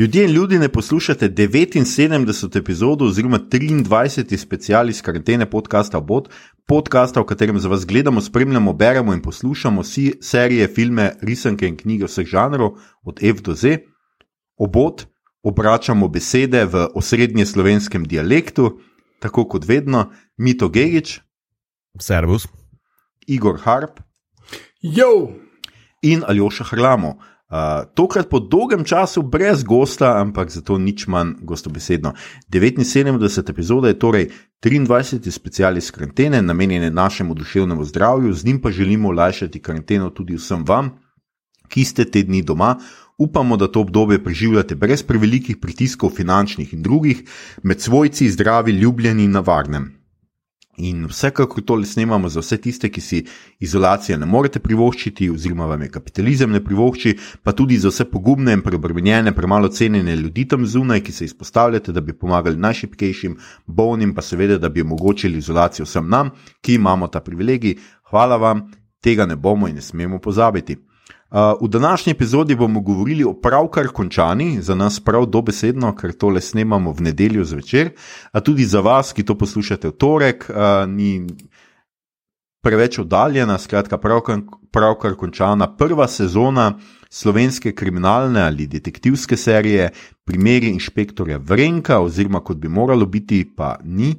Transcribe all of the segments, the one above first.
Ljudje in ljudi ne poslušate 79. epizodo oziroma 23. special iz karantene podcasta Obot, podcasta, v katerem za vas gledamo, spremljamo, beremo in poslušamo vsi serije, filme, risanke in knjige vseh žanrov, od F do Z. Obot obračamo besede v osrednje slovenskem dialektu, tako kot vedno, Mito Gigič, Servus. Igor Harp Jo, in Aljoša Hrlamo. Uh, tokrat po dolgem času brez gosta, ampak zato nič manj gostobesedno. 79. epizoda je torej 23. special iz karantene, namenjene našemu duševnemu zdravju, z njim pa želimo olajšati karanteno tudi vsem vam, ki ste te dni doma. Upamo, da to obdobje preživljate brez prevelikih pritiskov, finančnih in drugih, med svojci, zdravi, ljubljeni in na varnem. In vsekakor tole snemamo za vse tiste, ki si izolacije ne morete privoščiti, oziroma vam je kapitalizem ne privošči, pa tudi za vse pogumne in preobremenjene, premalo cenjene ljudi tam zunaj, ki se izpostavljate, da bi pomagali najšipkejšim, bolnim, pa seveda, da bi omogočili izolacijo vsem nam, ki imamo ta privilegij. Hvala vam, tega ne bomo in ne smemo pozabiti. V današnji epizodi bomo govorili o pravkar končani, za nas prav dobesedno, ker tole snemamo v nedeljo zvečer, a tudi za vas, ki to poslušate v torek, ni preveč oddaljena, skratka, pravkar, pravkar končana prva sezona slovenske kriminalne ali detektivske serije, primeri inšpektorja Vrenka, oziroma kot bi moralo biti, pa ni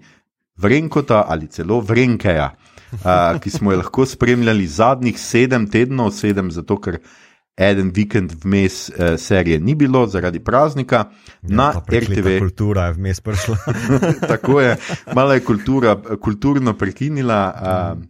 Vrenkota ali celo Vrenkeja uh, ki smo jo lahko spremljali zadnjih sedem tednov, sedem, zato ker en vikend vmes uh, serije ni bilo zaradi praznika. Ja, Na RTV, Kultura je vmes prišla. tako je, malo je kultura, kulturno prekinila. Uh,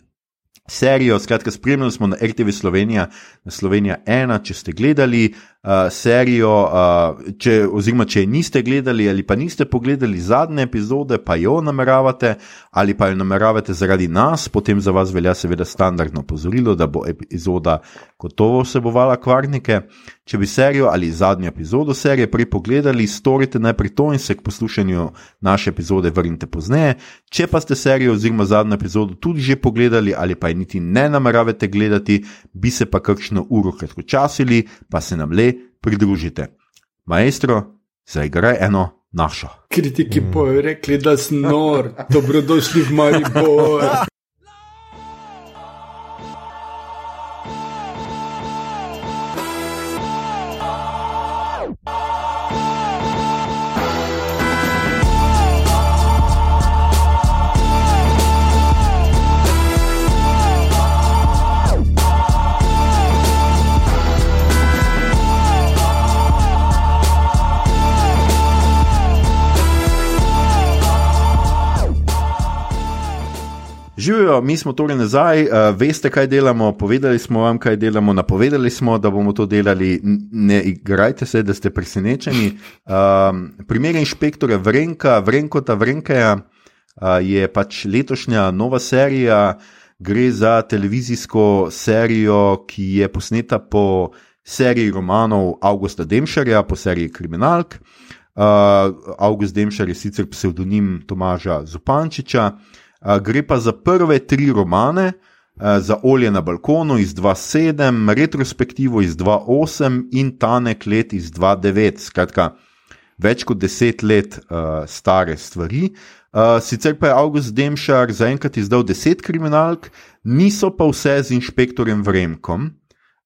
Serijo, skratka, spremljali smo na RTV Slovenija, na Slovenija 1, če ste gledali uh, serijo, uh, če, oziroma če niste gledali ali pa niste pogledali zadnje epizode, pa jo nameravate ali pa jo nameravate zaradi nas, potem za vas velja seveda standardno pozorilo, da bo epizoda gotovo vsebovala kvarnike. Če bi serijo ali zadnjo epizodo serije prej pogledali, storite najprej to in se k poslušanju naše epizode vrnite pozneje. Če pa ste serijo oziroma zadnjo epizodo tudi že pogledali ali pa je niti ne nameravate gledati, bi se pa kakšno uro kratkočasili, pa se nam le pridružite. Maestro, zaigraj eno našo. kritiki bojo rekli, da sem nor, dobrodošli v Maribor. Živijo, mi smo torej nazaj, uh, veste, kaj delamo, povedali smo vam, kaj delamo, napovedali smo, da bomo to delali. Ne igrajte se, da ste presenečeni. Um, primer inšpektorja Vrenka, Vrenkota Vrenkeja uh, je pač letošnja nova serija. Gre za televizijsko serijo, ki je posneta po seriji romanov Augusta Demšarja, po seriji Kriminalk. Uh, August Demšar je sicer psevdonim Tomaža Zupančiča. Gre pa za prve tri romane, za Olje na balkonu iz 2007, Retrospektivo iz 2008 in Tanek let iz 2009. Skratka, več kot deset let uh, stare stvari. Uh, sicer pa je August Demšar zaenkrat izdal deset kriminalk, niso pa vse z inšpektorjem Vremkom.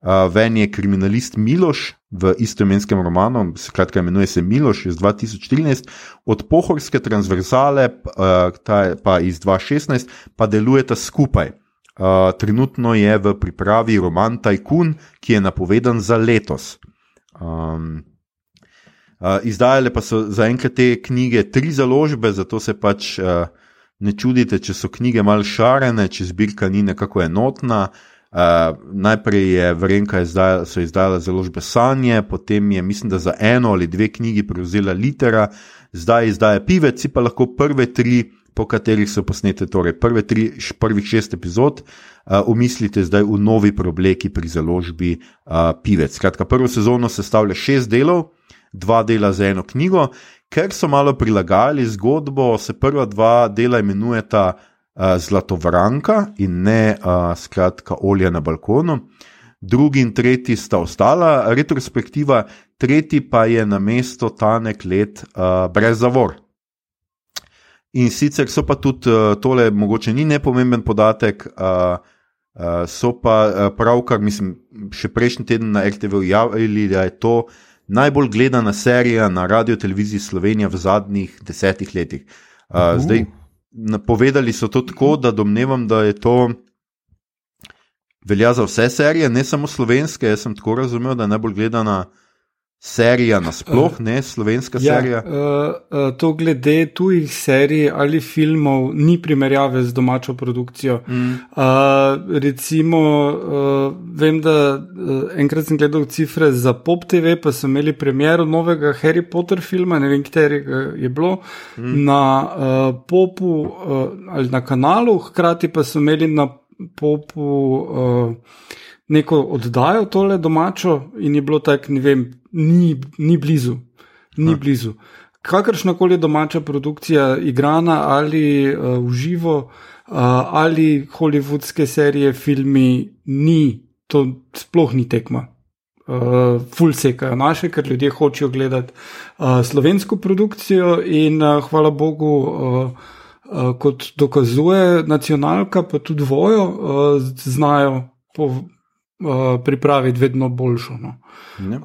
Uh, Ven je kriminalist Miloš v istoimenskem romanu, skratka, imenuje se Miloš iz 2013, od Pohorske transverzale, uh, pa iz 2016, pa delujeta skupaj. Uh, trenutno je v pripravi roman Tajkun, ki je napovedan za letos. Um, Uh, izdajale pa so zaenkrat te knjige tri založbe, zato se pač uh, ne čudite, če so knjige mal šarene, če zbirka ni nekako enotna. Uh, najprej je Vrenka izdajala, so izdala založbe Sanje, potem je, mislim, da za eno ali dve knjigi prevzela Litera, zdaj izdaja Pivec, pa lahko prve tri, po katerih so posnete, torej prve tri, prvih šest epizod, uh, umislite zdaj v novi preobleki pri založbi uh, Pivec. Skratka, prvo sezono sestavlja šest delov dva dela za eno knjigo, ker so malo prilagajali zgodbo, se prva dva dela imenujeta uh, Zlatovranka in ne skratka Olja na balkonu. drugi in tretji sta ostala, retrospektiva, tretji pa je na mesto tanek let brez zavor. In sicer so pa tudi tole, mogoče ni nepomemben podatek, so pa pravkar, mislim, še prejšnji teden na RTV javili, da je to najbolj gledana serija na radio televiziji Slovenija v zadnjih desetih letih. Uh, uh. Zdaj, napovedali so to tako, da domnevam, da je to. Velja za vse serije, ne samo slovenske. Jaz sem tako razumel, da je najbolj gledana serija nasploh, uh, ne slovenska ja, serija. Uh, uh, to glede tujih serij ali filmov ni primerjave z domačo produkcijo. Mm. Uh, recimo, uh, vem, da uh, enkrat sem gledal cifre za Pop TV, pa so imeli premjero novega Harry Potter filma, ne vem, katerega je bilo, mm. na uh, Popu uh, ali na kanalu, hkrati pa so imeli na Popu. Uh, neko oddajo tole domačo in je bilo tako, ne vem, ni, ni blizu. Ni ha. blizu. Kakršna koli domača produkcija, igrana ali uh, v živo, uh, ali holivudske serije, filmi, ni, to sploh ni tekma. Uh, ful sekajo naše, ker ljudje hočejo gledati uh, slovensko produkcijo, in uh, hvala Bogu, uh, uh, kot dokazuje nacionalka, pa tudi vojo, uh, znajo po, uh, pripraviti vedno boljšo. No.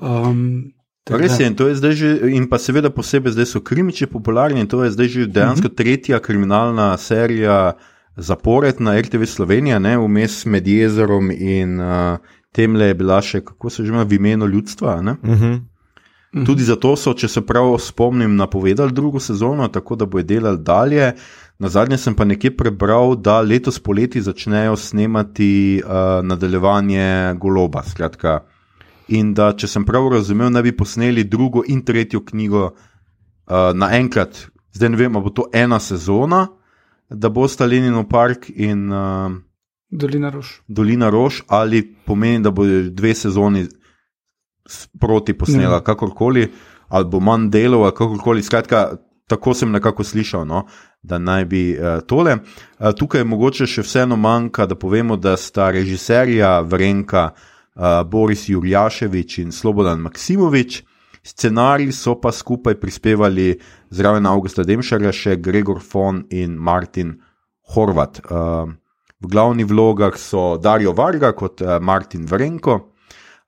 Um, Res je, in to je zdaj že, in pa seveda posebej zdaj so krimiči popularni, in to je zdaj že dejansko uh mhm. -huh. tretja kriminalna serija zapored na RTV Slovenija, ne vmes med jezerom in uh, temle je bila še, kako se že ima, v imenu ljudstva. -huh. Uh -huh. Tudi zato so, če se prav spomnim, napovedali drugo sezono, tako da bojo delali dalje. Na zadnje sem pa nekje prebral, da letos poleti začnejo snemati uh, nadaljevanje Goloba. Skratka, in da, če sem prav razumel, naj bi posneli drugo in tretjo knjigo uh, naenkrat. Zdaj ne vem, ali bo to ena sezona, da bo sta Lenino Park in uh, Dolina Rož. Dolina Rož, ali pomeni, da bo dve sezoni sproti posnela, kakorkoli, ali bo manj delov, kakorkoli. Skratka, tako sem nekako slišal. No? Da naj bi uh, tole. Uh, tukaj mogoče še vseeno manjka, da povemo, da sta režiserja Vrenka uh, Boris Jurjaševič in Slobodan Maksimovič, scenarij so pa skupaj prispevali zraven Augusta Demšarja še Gregor Fon in Martin Horvat. Uh, v glavnih vlogah so Dario Varga kot uh, Martin Vrenko,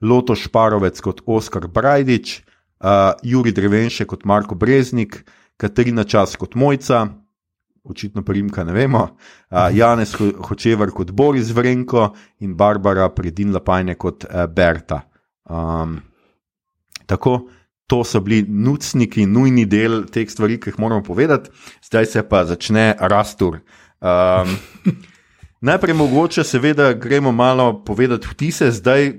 Loto Šparovec kot Oskar Brajdič, uh, Juri Drevenše kot Marko Breznik, Katarina Čas kot Mojca, očitno primka ne vemo, uh, Janez Hočevar kot Boris Vrenko in Barbara Predin Lapajne kot uh, Berta. Um, tako, to so bili nucniki, nujni del teh stvari, ki jih moramo povedati, zdaj se pa začne rastur. Um, najprej mogoče, seveda, gremo malo povedati vtise, zdaj.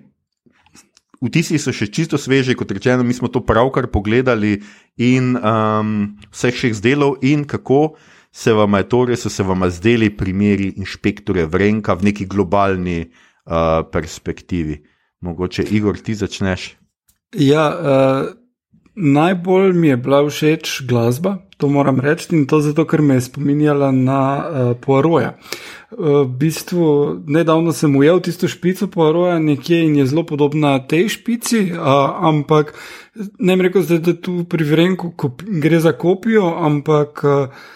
Vtisi so še čisto sveži, kot rečeno, mi smo to pravkar pogledali in um, vseh šest delov, in kako se vam je torej, so se vam zdeli primeri inšpektorja Vrenka v neki globalni uh, perspektivi. Mogoče, Igor, ti začneš. Ja, uh, najbolj mi je bila všeč glasba, to moram reči, in to zato, ker me je spominjala na uh, Poiroja. V bistvu, nedavno sem ujel tisto špico Poiroja nekje in je zelo podobna tej špici, uh, ampak ne bi rekel, da tu pri Vrenku gre za kopijo, ampak. Uh,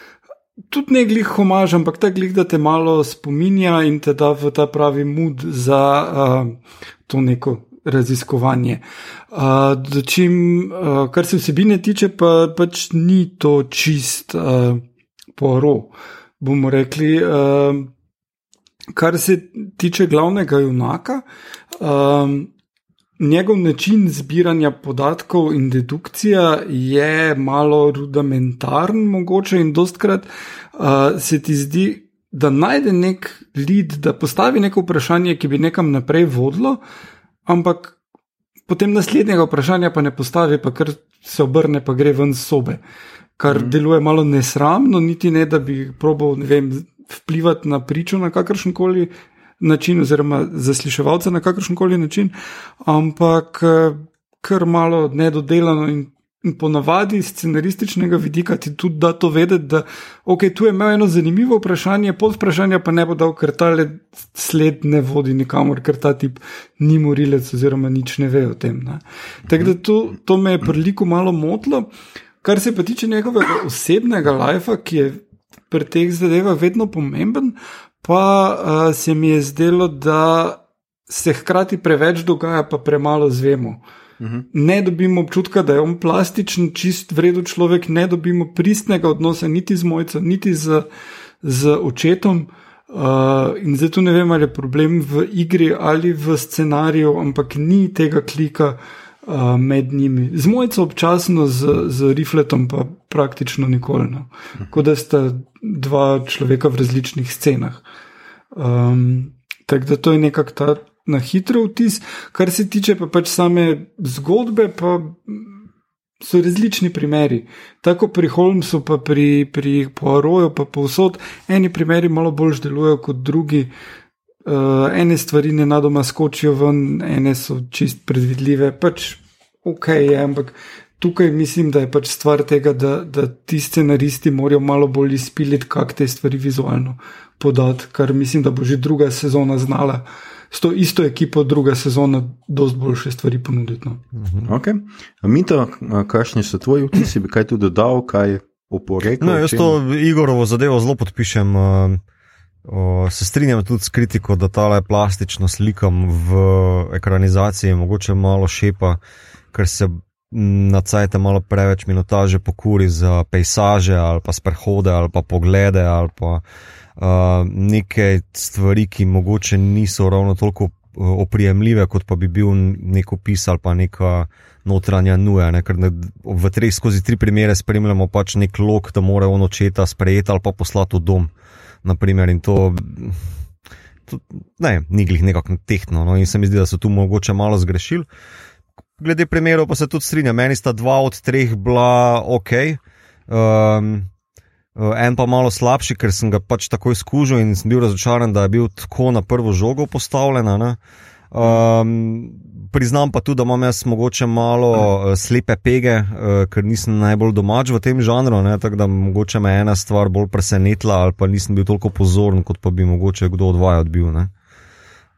tudi ne glih homaž, ampak ta glih, da te malo spominja in te da v ta pravi mud za uh, to neko raziskovanje. Uh, čim, uh, kar se vsebine tiče, pa pač ni to čist uh, poro, bomo rekli. Uh, kar se tiče glavnega junaka. Um, Njegov način zbiranja podatkov in dedukcija je malo rudimentaren, mogoče in dostkrat uh, se ti zdi, da najde nek lid, da postavi neko vprašanje, ki bi nekam naprej vodilo, ampak potem naslednjega vprašanja pa ne postavi, pa kar se obrne, pa gre ven sobe, kar mm. deluje malo nesramno, niti ne, da bi probal, vem, vplivati na pričo na kakršen koli način, oziroma zasliševalce na kakršen koli način, ampak eh, kar malo nedodelano in ponavadi iz scenarističnega vidika ti tudi da to vedeti, da okay, tu je imel eno zanimivo vprašanje, pod vprašanje pa ne bo dal, ker ta sled ne vodi nikamor, ker ta tip ni morilec oziroma nič ne ve o tem. Tako da to, to me je priliku malo motlo. Kar se pa tiče njegovega osebnega lajfa, ki je pri teh zadevah vedno pomemben, pa uh, se mi je zdelo, da se hkrati preveč dogaja, pa premalo zvemo. Uh mhm. -huh. Ne dobimo občutka, da je on plastičen, čist vreden človek, ne dobimo pristnega odnosa niti z mojcem, niti z, z očetom. Uh, in zato ne vem, ali je problem v igri ali v scenariju, ampak ni tega klika uh, med njimi. Z mojcem občasno, z, z rifletom pa praktično nikoli. No. Kot da sta dva človeka v različnih scenah. Um, Tako da to je nekako ta na hitro vtis, kar se tiče pa pač same zgodbe, pa so različni primeri. Tako pri Holmesu, pa pri, pri Poiroju, pa povsod, eni primeri malo bolj delujejo kot drugi. Uh, ene stvari ne nadoma skočijo ven, ene so čist predvidljive, pač ok, je, ampak tukaj mislim, da je pač stvar tega, da, da ti scenaristi morajo malo bolj izpiliti, kako te stvari vizualno podati, kar mislim, da bo že druga sezona znala. S to isto ekipo, druga sezona, dosti boljše stvari ponuditi. No. Okay. Mito, kakšni so tvoji vtisi, bi kaj tu dodal, kaj oporekal? No, jaz to Igorovo zadevo zelo podpišem. Se strinjam tudi s kritiko, da ta plastično slikam v ekranizaciji mogoče malo šepa, ker se na cajte malo preveč minutaže pokuri za pejsaže ali pa sprehode ali pa poglede ali pa uh, neke stvari, ki mogoče niso ravno toliko uh, oprijemljive, kot pa bi bil nek opis ali pa neka notranja nuja. Ne? Ker ne, v treh skozi tri primere spremljamo pač nek lok, da mora on očeta sprejeti ali pa poslati v dom. Naprimer, in to. Ne, ni glih nekako tehtno, no, in se mi zdi, da so tu mogoče malo zgrešili. Glede primerov pa se tudi strinjam, meni sta dva od treh bila ok, um, en pa malo slabši, ker sem ga pač takoj skužil in sem bil razočaran, da je bil tako na prvo žogo postavljen. Um, priznam pa tudi, da imam jaz mogoče malo uh, slepe pege, uh, ker nisem najbolj domač v tem žanru, tako da mogoče me ena stvar bolj presenetila ali pa nisem bil toliko pozoren, kot pa bi mogoče kdo od vaju odbil.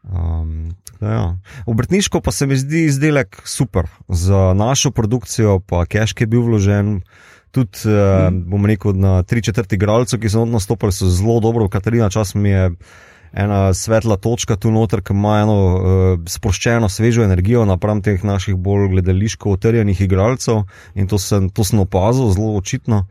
Um, Ja. Obrtniško pa se mi zdi izdelek super za našo produkcijo, pa cache je bil vložen. Tudi, eh, mm. bom rekel, na tri četrti igralcev, ki so nastopili, so zelo dobro. Katarina, čas mi je ena svetla točka tu noter, ki ima eno uh, sproščeno, svežo energijo napram teh naših bolj gledališko utrjenih igralcev in to sem, to sem opazil zelo očitno.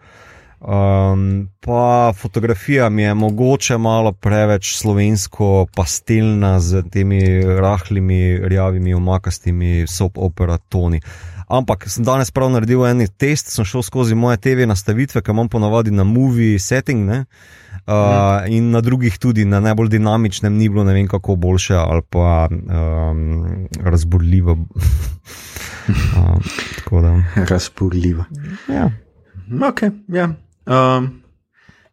Um, pa fotografija mi je mogoče malo preveč slovensko, pastelna z temi rahlimi, rjavimi, omakastimi soap-operatoni. Ampak sem danes prav naredil en test, sem šel skozi moje TV nastavitve, ki imam ponavadi na movie setting. Ne? Uh, in na drugih tudi, na najbolj dinamičnem, ni bilo ne vem kako boljše ali pa um, razburljivo. uh, razburljivo. Ja. Okay, ja. Um,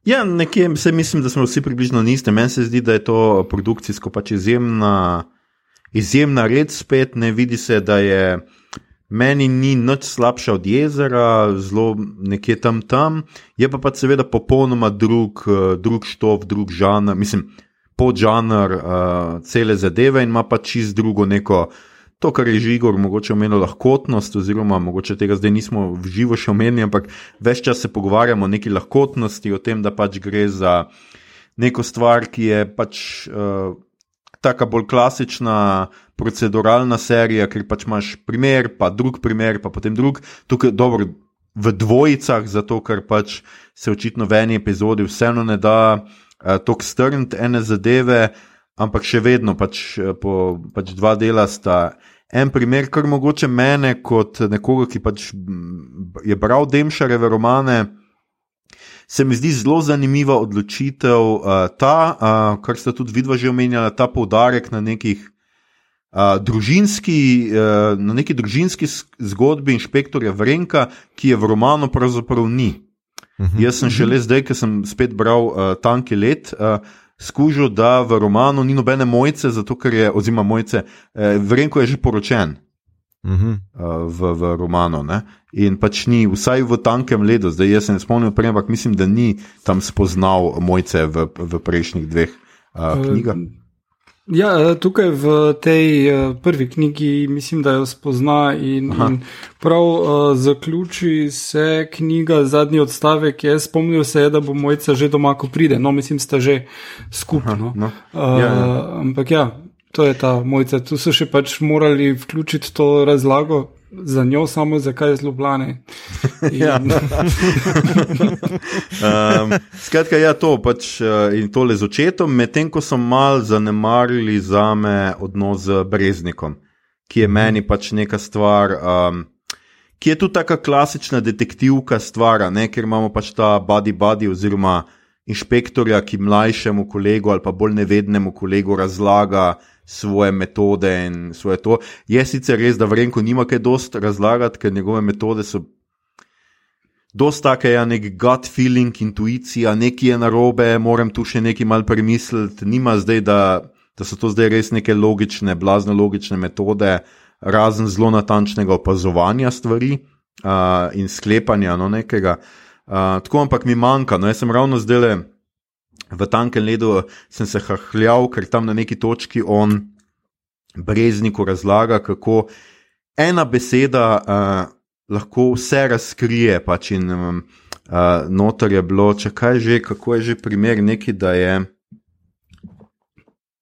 ja, nekje se mislim, da smo vsi približno niste. Meni se zdi, da je to produkcijsko pač izjemna, izjemna red spet. Ne vidi se, da je meni ni nič slabša od jezera, zelo nekje tam tam. Je pa pač seveda popolnoma drug, drug štov, drug žanr, mislim, podžanr uh, cele zadeve in ima pač čist drugo neko to, kar je Žigor mogoče omenil, lahkotnost, oziroma mogoče tega zdaj nismo v živo še omenili, ampak več čas se pogovarjamo o neki lahkotnosti, o tem, da pač gre za neko stvar, ki je pač uh, taka bolj klasična. Proceduralna serija, ker pač imaš primer, pa drug primer, pa potem drug, tukaj dobro v dvojicah, zato ker pač se očitno v eni epizodi vseeno ne da uh, tako strniti ene zadeve, ampak še vedno pač, eh, po, pač dva dela sta. En primer, kar mogoče mene, kot nekoga, ki pač je bral Demšareve romane, se mi zdi zelo zanimiva odločitev uh, ta, uh, kar sta tudi vidva že omenjala, ta poudarek na nekih. Uh, družinski, uh, na neki družinski zgodbi inšpektorja Vrenka, ki je v romanu pravzaprav ni. Uh mhm. -huh, Jaz sem šele uh -huh. zdaj, ki sem spet bral uh, Tanki let, uh, skužil, da v romanu ni nobene mojce, zato ker je, oziroma mojce, eh, vrenko je že poročen. Uh -huh. uh, v, v romanu. Ne? In pač ni, vsaj v tankem ledu, zdaj jaz se ne spomnim, prej, ampak mislim, da ni tam spoznal mojce v, v prejšnjih dveh uh, knjigah. Ja, eh, tukaj v tej uh, prvi knjigi mislim, da jo spozna in, in prav uh, zaključi se knjiga, zadnji odstavek je, spomnil se je, da bo mojca že doma, ko pride. No, mislim, sta že skupno. no. Uh, Ja, ja. Ampak ja, to je ta mojca. Tu so še pač morali vključiti to razlago za njo, samo zakaj je zlobljane. Ja. um, skratka, ja, to pač uh, in tole z očetom, medtem ko so mal zanemarili za me odnos z Breznikom, ki je meni pač neka stvar. Um, Ki je tudi tako klasična detektivka stvar, ker imamo pač ta body body oziroma inšpektorja, ki mlajšemu kolegu ali pa bolj nevednemu kolegu razlaga svoje metode in svoje to. Je sicer res, da Vrenko nima kaj dost razlagati, ker njegove metode so dost take, ja, nek gut feeling, intuicija, nekaj je narobe, moram tu še nekaj mal premisliti, nima zdaj, da, da so to zdaj res neke logične, blazno logične metode, razen zelo natančnega opazovanja stvari uh, in sklepanja no, nekega. Uh, tako ampak mi manjka, no jaz sem ravno zdaj le v tankem ledu, sem se hahljal, ker tam na neki točki on brezniku razlaga, kako ena beseda uh, lahko vse razkrije. Pač in um, uh, notor je bilo, če kaj že, kako je že primer, neki, da je,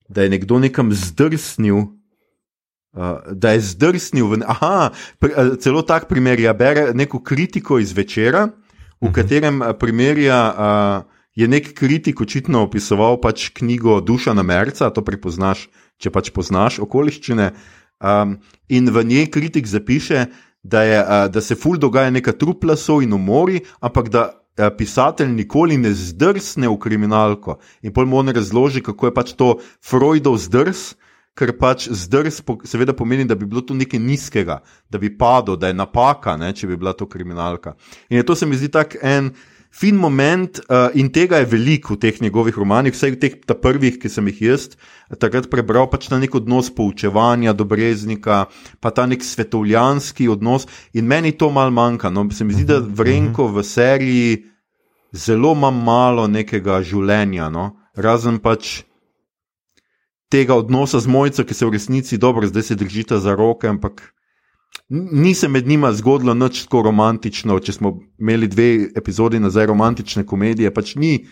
da je nekdo nekam zdrsnil. Uh, da je zdrsnil, v, aha, pr, celo tak primer je, bere neko kritiko iz večera, v katerem uh, primerja uh, je nek kritik očitno opisoval pač knjigo Dušana Merca, to prepoznaš, če pač poznaš okoliščine. Um, in v njej kritik zapiše, da, je, uh, da se ful dogaja neka trupla so in umori, ampak da uh, pisatelj nikoli ne zdrsne v kriminalko. In pol mu on razloži, kako je pač to Freudov zdrs. Ker pač zdrs, seveda, pomeni, da bi bilo to nekaj nizkega, da bi padlo, da je napaka, ne, če bi bila to kriminalka. In je to se mi zdi tak en fin moment, uh, in tega je veliko v teh njegovih romanih, vsaj v teh prvih, ki sem jih jaz takrat prebral, pač ta nek odnos poučevanja do breznika, pa ta nek svetovljanski odnos. In meni to mal manjka. No, se mi zdi, da Vrenko v seriji zelo ima malo nekega življenja, no? razen pač tega odnosa z mojico, ki se v resnici dobro, zdaj se držita za roke, ampak ni se med njima zgodilo nič tako romantično. Če smo imeli dve epizodi nazaj romantične komedije, pač ni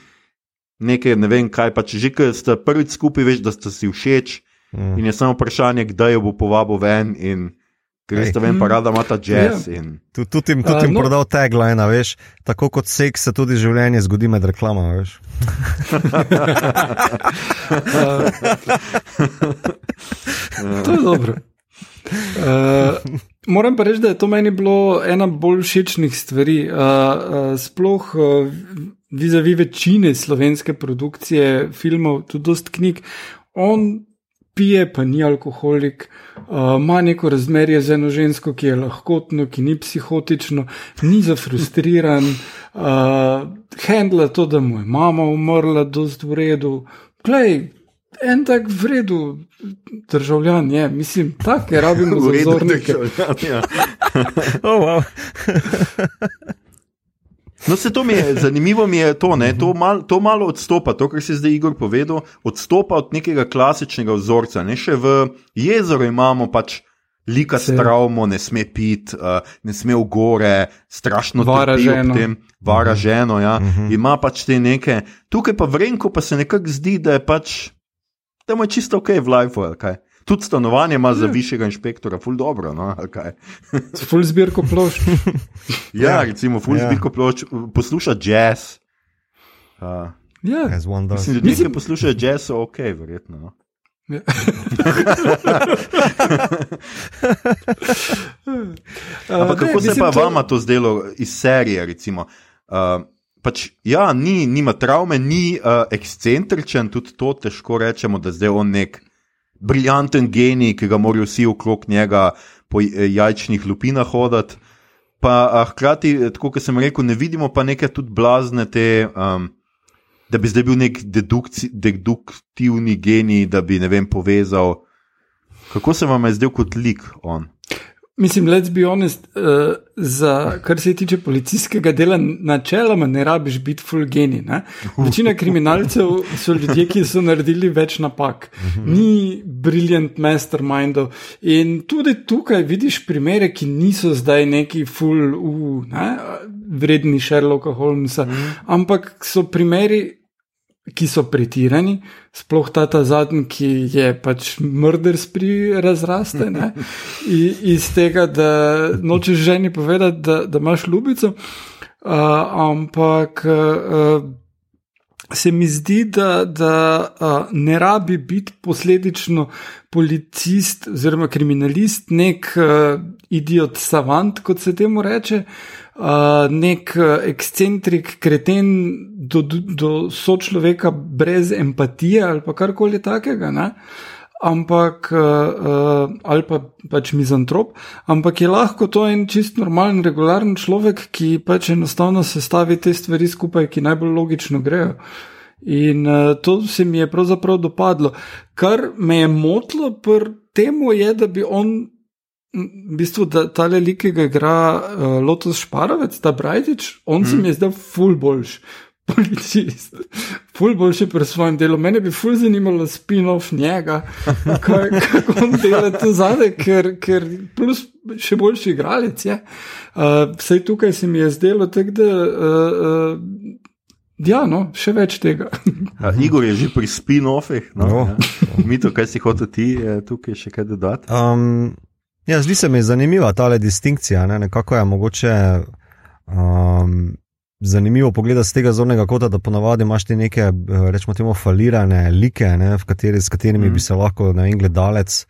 nekaj, ne vem kaj, pač že ki ste prvič skupaj, veš, da ste si všeč. Mm. In je samo vprašanje, kdaj jo bo povabil ven. In, Ker da vem, pa rada ima ta jazz. In... Tu- Tudi jim, tudi A, jim no. prodal tagline, veš, tako kot seks se tudi življenje zgodi med reklamami, veš. To je dobro. Uh, moram pa reči, da je to meni bilo ena bolj všečnih stvari. Uh, uh, sploh uh, vizavi večine slovenske produkcije filmov, tudi dost knjig. On pije, pa ni alkoholik, uh, ima neko razmerje z eno žensko, ki je lahkotno, ki ni psihotično, ni zafrustriran, uh, handla to, da mu je mama umrla, dost v redu. Glej, en tak v redu državljan je, mislim, take rabimo V redu, zazornike. državljan, ja. Oh, wow. No, se to mi je zanimivo, mi je to, ne, to, mal, to malo odstopa, to, kar si zdaj Igor povedal, odstopa od nekega klasičnega vzorca. Ne, še v jezeru imamo pač lika s travmo, ne sme piti, uh, ne sme v gore, strašno Vara trpi ob ženo. tem, vara ženo, ja, ima pač te neke. Tukaj pa vrenko pa se nekako zdi, da je pač, da mu je čisto ok v lifeu, ali kaj. Tudi stanovanje ima za višjega inšpektora, ful dobro, no, ali kaj. Full zbirko plošč. Ja, recimo, ful Ja. zbirko ploč, posluša jazz. Uh, Ja, As one does. Mislim, ljudje, ki poslušajo jazz, so ok, verjetno. No? Ja. Ampak ne, kako se mislim, pa to- vama to zdelo iz serije? Recimo, uh, pač, ja, ni, nima travme, ni uh, ekscentričen, tudi to težko rečemo, da zdaj on nek briljanten genij, ki ga morajo vsi okrog njega po j- jajčnih lupinah hoditi. Pa hkrati, eh, tako kot sem rekel, ne vidimo pa neke tudi blazne te. Um, Da bi zdaj bil nek deduktivni genij, da bi ne vem, povezal. Kako se vam je zdel kot lik on? Mislim, let's be honest, uh, za kar se tiče policijskega dela, načeloma ne rabiš biti full geni. Večina kriminalcev so ljudje, ki so naredili več napak, ni brilliant mastermindov. In tudi tukaj vidiš primere, ki niso zdaj neki full, uh, ne? vredni Sherlocka Holmesa, ampak so primeri ki so pretirani, sploh ta, ta zadnji, ki je pač mrders pri razraste. I, iz tega, da nočeš ženi povedati, da, da imaš ljubico. Uh, ampak uh, se mi zdi, da, da uh, ne rabi biti posledično policist oziroma kriminalist, nek uh, idiot savant, kot se temu reče. Uh, nek ekscentrik, kreten do, do sočloveka brez empatije ali pa karkoli takega. Ne? Ampak, uh, ali pa pač mizantrop, ampak je lahko to en čist normalen, regularen človek, ki pač enostavno sestavi te stvari skupaj, ki najbolj logično grejo. In uh, to se mi je pravzaprav dopadlo. Kar me je motilo pri tem, je, da bi on v bistvu, da ta lik, ki ga igra uh, Lotus Šparovec, ta Brajdič, on mm. se mi je zdel ful boljš. Policist, ful boljši pri svojem delu. Mene bi ful zanimalo spin-off njega, kako on dela to zadaj, ker, ker plus še boljši igralec je. Uh, vsej tukaj se mi je zdelo, tak, da. Uh, uh, Ja, no, še več tega. A, Igor je že pri spin-offih. No, no. Ja. Mi to, kaj si hotel ti tukaj še kaj dodati? Um, Ja, zdi se mi zanimiva ta distinkcija. Ne? Nekako je mogoče um, zanimivo pogledati z tega zornega kota, da ponavadi imaš ti neke, rečemo, temo falirane like, ne? kateri, s katerimi mm. bi se lahko na en gledalec.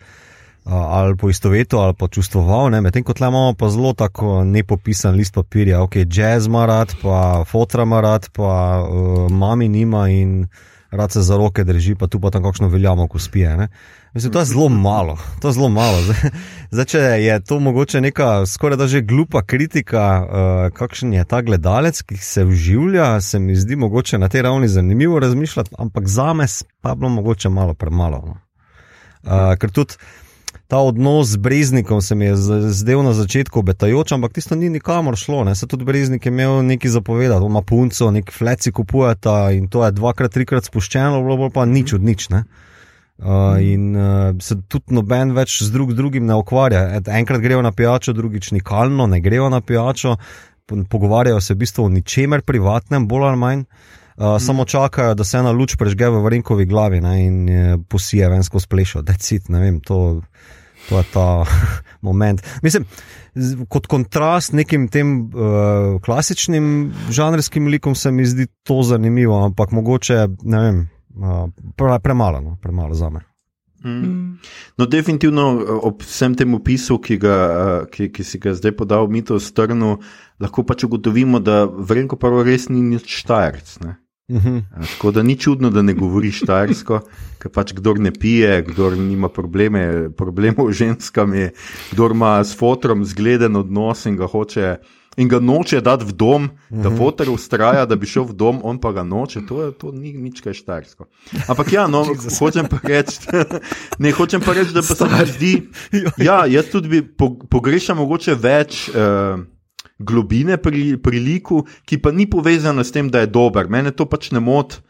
Ali po istovetu, ali pa čustvoval, medtem ko imamo pa zelo tako nepopisan list papirja, ok, jazz ima rad, pa fotra ima rad, pa uh, mami nima in rad se za roke drži, pa tu pa tam kakšno veljamo, ko spije. Ne? Mislim, to je zelo malo. To je zelo malo. Zdaj, če je to mogoče neka skoraj da že glupa kritika, uh, kakšen je ta gledalec, ki se vživlja, se mi zdi mogoče na tej ravni zanimivo razmišljati, ampak za me pa bilo mogoče malo premalo. No. Uh, ker tudi ta odnos z Breznikom se mi je zdel na začetku obetajoč, ampak tisto ni nikamor šlo. Ne. Se tudi Breznik je imel nekaj zapovedati, ima punco, nek fleci kupujeta in to je dvakrat, trikrat spuščeno, bilo pa nič od nič. Ne. Uh, in uh, se tudi noben več z drug drugim ne ukvarja. Et, enkrat grejo na pijačo, drugič nikalno, ne grejo na pijačo, pogovarjajo se v bistvu o ničemer privatnem, bolj ali manj. Uh, mm. Samo čakajo, da se ena luč prežge v vrnkovi glavi ne, in uh, posije vensko splešo, da je cit, ne vem, to, to je ta moment. Mislim, kot kontrast nekim tem uh, klasičnim žanrskim likom se mi zdi to zanimivo, ampak mogoče, ne vem pre, premalo, no, premalo za me. Mm. No, definitivno ob vsem tem opisu, ki, ga, ki, ki si ga zdaj podal, mi to strnu, lahko pač ugotovimo, da vrnko prvo res ni nič štajerc. Uh mhm. -huh. Tako da ni čudno, da ne govoriš štajersko, ker pač kdo ne pije, kdo nima probleme, problemov z ženskami, kdo ima s fotrom zgleden odnos in ga hoče in ga noče dati v dom, da mhm. fotor ustraja, da bi šel v dom, on pa ga noče, to, je, to ni nič kaj štarsko. Ampak ja, no, hočem pa reči, ne hočem pa reči, da pa se mi zdi, ja, jaz tudi bi pogrešal mogoče več. Uh, Globine pri, pri liku, ki pa ni povezana s tem, da je dober. Mene to pač ne moti,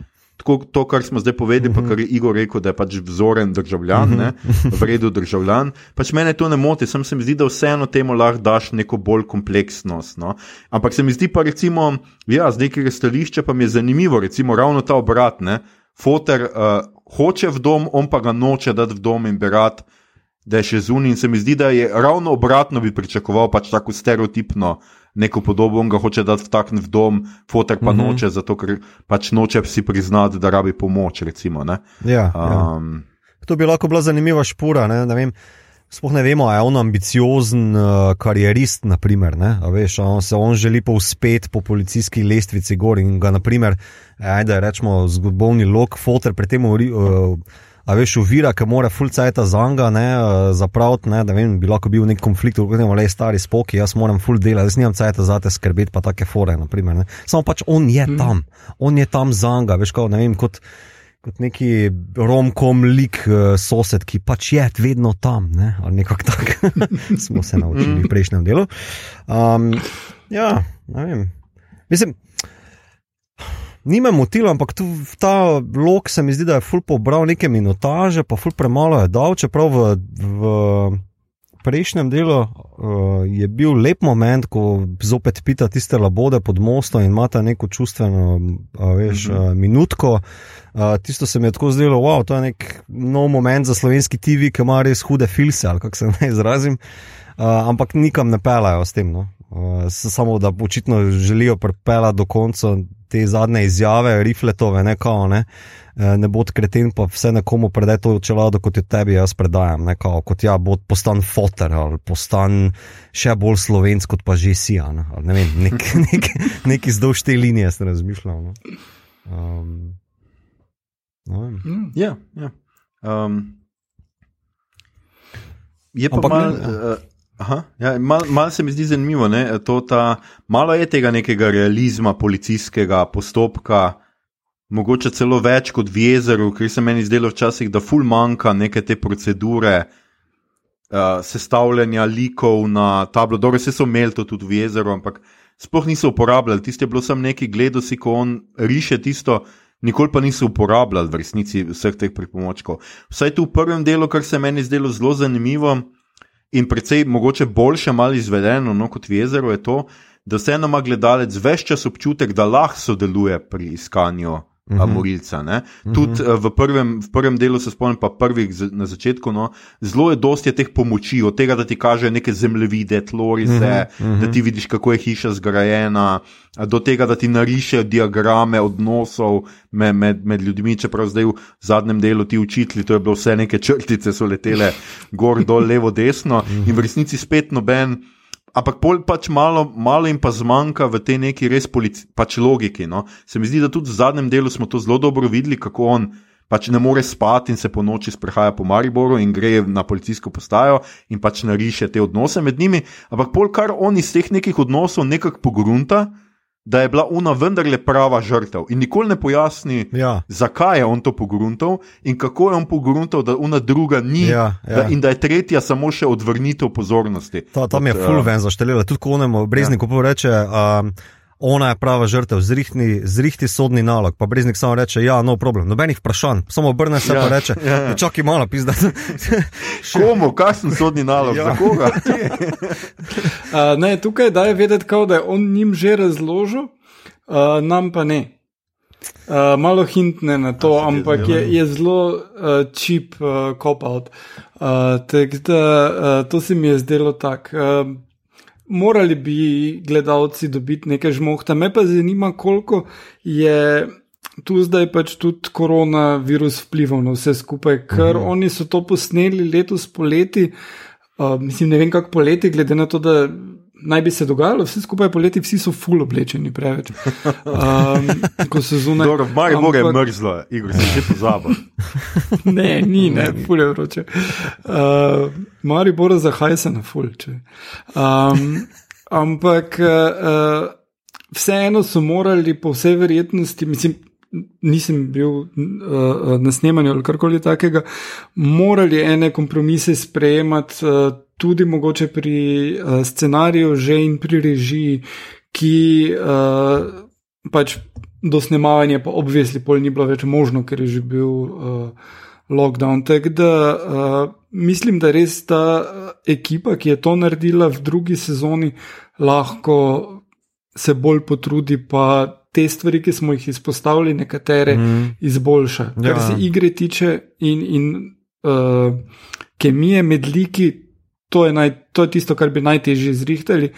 tako to, kar smo zdaj povedali, uh -huh. pa kar je Igor rekel, da je pač vzoren državljan, uh -huh. vreden državljan. Pač mene to ne moti, sem se mi zdi, da vseeno temu lahko daš neko bolj kompleksnost. No? Ampak se mi zdi pa recimo, ja, z nekega stališča pa mi je zanimivo, recimo ravno ta obrat. Ne? Foter uh, hoče v dom, on pa ga noče dati v dom in berat. Da je še zunaj, in se mi zdi, da je ravno obratno bi pričakoval pač tako stereotipno uh, neko podobo, on ga hoče dati vtakniti v dom, fotek pa mm -hmm. noče, zato ker pač noče si priznati, da rabi pomoč. Recimo, ja, um, ja. To bi lahko bila zanimiva špura. Ne? Ne vem, sploh ne vemo, ali je on ambiciozen uh, karierist. Naprimer, veš, on se on želi povzpeti po policijski lestvici gor in ga, naprimer, ajde, rečemo, zgodovni lok, fotek pri tem. Uh, a veš, uvira, ki mora fulcajta za njega, ne, zapraviti, ne, da vem, bi lahko bil nek konflikt, kot je le stari spoki, jaz moram ful delati, jaz nimam cajta za te skrbeti, pa take fore, naprimer, ne. Samo pač on je mm. tam, on je tam za njega, veš, kot, ne vem, kot, kot neki romkom lik uh, sosed, ki pač je vedno tam, ne? ali nekako tako smo se naučili v prejšnjem delu. Um, ja, ne vem. Mislim, ni me motilo, ampak tu, ta lok se mi zdi, da je ful pobral neke minutaže, pa ful premalo je dal, čeprav v. v prejšnjem delu uh, je bil lep moment, ko zopet pita tiste labode pod mostom in ima neko čustveno, uh, veš, mm -hmm. uh, minutko. Uh, tisto se mi je tako zdelo, wow, to je nek nov moment za slovenski TV, ki ima res hude filse, ali kako se naj izrazim. Uh, ampak nikam ne pelajo s tem. No. Uh, samo da očitno želijo pripeljati do konca te zadnje izjave, rifletove, ne kao. Ne. Eh, ne bo kreten, pa vse nekomu predaj to čelado, kot je tebi, jaz predajam. Ne, kao, kot ja, bo postan fotor ali postan še bolj slovensk, kot pa že si. Ne, ne vem, nek, nek, nek izdolž te linije sem razmišljal. No. Um, mm. Ja, ja. Um, je pa Ampak, mal, ne, uh, aha, ja, mal, mal se mi zdi zanimivo, da malo je tega nekega realizma policijskega postopka mogoče celo več kot v jezeru, ker se meni zdelo včasih, da ful manjka neke te procedure uh, sestavljanja likov na tablo. Dobro, vse so imeli to tudi v jezeru, ampak sploh niso uporabljali. Tisti je bilo samo neki gledosi, ko on riše tisto. Nikoli pa niso uporabljali v resnici vseh teh pripomočkov. Vsaj tu v prvem delu, kar se meni zdelo zelo zanimivo in precej mogoče boljše, malo izvedeno no, kot v jezeru, je to, da vseeno ima gledalec več čas občutek, da lahko sodeluje pri iskanju uh -huh. morilca. Uh -huh. Tudi uh, v, prvem, v prvem delu se spomnim, pa prvih na začetku, no, zelo je dosti teh pomoči, od tega, da ti kaže neke zemljevide, tlorize. Uh -huh. da ti vidiš, kako je hiša zgrajena, do tega, da ti nariše diagrame odnosov med, med, med ljudmi, čeprav zdaj v zadnjem delu ti učitelji, to je bilo vse neke črtice, so letele gor, dol, levo, desno -huh. in v resnici spet noben. Ampak pol pač malo, malo jim pa zmanjka v tej neki res pač logiki. No? Se mi zdi, da tudi v zadnjem delu smo to zelo dobro videli, kako on pač ne more spati in se po noči sprehaja po Mariboru in gre na policijsko postajo in pač nariše te odnose med njimi. Ampak pol kar on iz teh nekih odnosov nekako pogrunta da je bila ona vendarle prava žrtev. In nikoli ne pojasni, ja. zakaj je on to pogruntal in kako je on pogruntal, da ona druga ni ja, ja. Da, in da je tretja samo še odvrnitev pozornosti. Ta, tam je fulven uh, zaštelila, tudi ko onemu brezniku ja. reče. Um, ona je prava žrtev, zrihti, zrihti sodni nalog. Pa Breznik samo reče: Ja, no problem, nobenih vprašanj, samo obrne se ja, in reče: ja, ja. Čakaj malo, pizda. Komu, kakšen sodni nalog, ja. za koga? uh, ne, tukaj da je vedeti, kao, da je on njim že razložil, uh, nam pa ne. Uh, malo hintne na to, A, ampak je, je zelo uh, cheap uh, cop-out. Uh, to se mi je zdelo tako. Uh, morali bi gledalci dobiti nekaj žmohta. Me pa zanima, koliko je tu zdaj pač tudi koronavirus vplival na vse skupaj, ker mhm. oni so to posneli letos poleti. Uh, mislim, ne vem, kako poleti, glede na to, da naj bi se dogajalo, vse skupaj poleti, vsi so full oblečeni preveč. Um, ko se zunaj. Dobro, v Mariju ampak... je mrzlo, Igor, se že pozabo. ne, ni, ne, full je vroče. Uh, Mariju bo zahaj se na full. Um, ampak uh, vseeno so morali po vsej verjetnosti, mislim. Nisem bil uh, na snemanju ali karkoli takega, morali ene kompromise sprejemati, uh, tudi mogoče pri uh, scenariju, že in pri režiji, ki uh, pač do snemanja, pa obvisli, pol ni bilo več možno, ker je že bil uh, lockdown. Tako da uh, mislim, da res ta ekipa, ki je to naredila v drugi sezoni, lahko se bolj potrudi, pa te stvari, ki smo jih izpostavili, nekatere mm. izboljša. Kar ja. se igre tiče in, in uh, kemije med liki, to je, naj, to je tisto, kar bi najtežje zrihtali.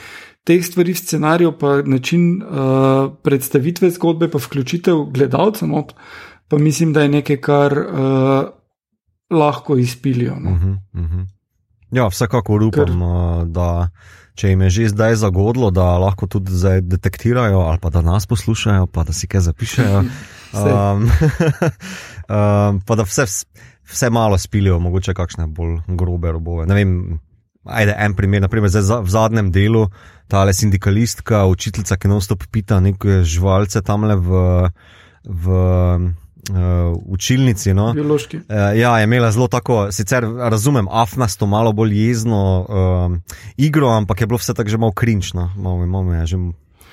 Teh stvari v scenariju, pa način uh, predstavitve zgodbe, pa vključitev gledalcev, no, pa mislim, da je nekaj, kar uh, lahko izpilijo. No. Uh -huh, uh -huh. Ja, vsekakor upam, Ker... Uh, da če jim je že zdaj zagodlo, da lahko tudi zdaj detektirajo ali pa da nas poslušajo, pa da si kaj zapišajo. um, um, pa da vse, vse malo spilijo, mogoče kakšne bolj grobe robove. Ne vem. Ajde, en primer, naprimer, zdaj v zadnjem delu, ta sindikalistka, učiteljica, ki non-stop pita neke živalce tam le v, v uh, učilnici. No. Biološki. Uh, ja, je imela zelo tako, sicer razumem, afnasto, malo bolj jezno uh, igro, ampak je bilo vse tako že malo krinčno. Malo, malo je že,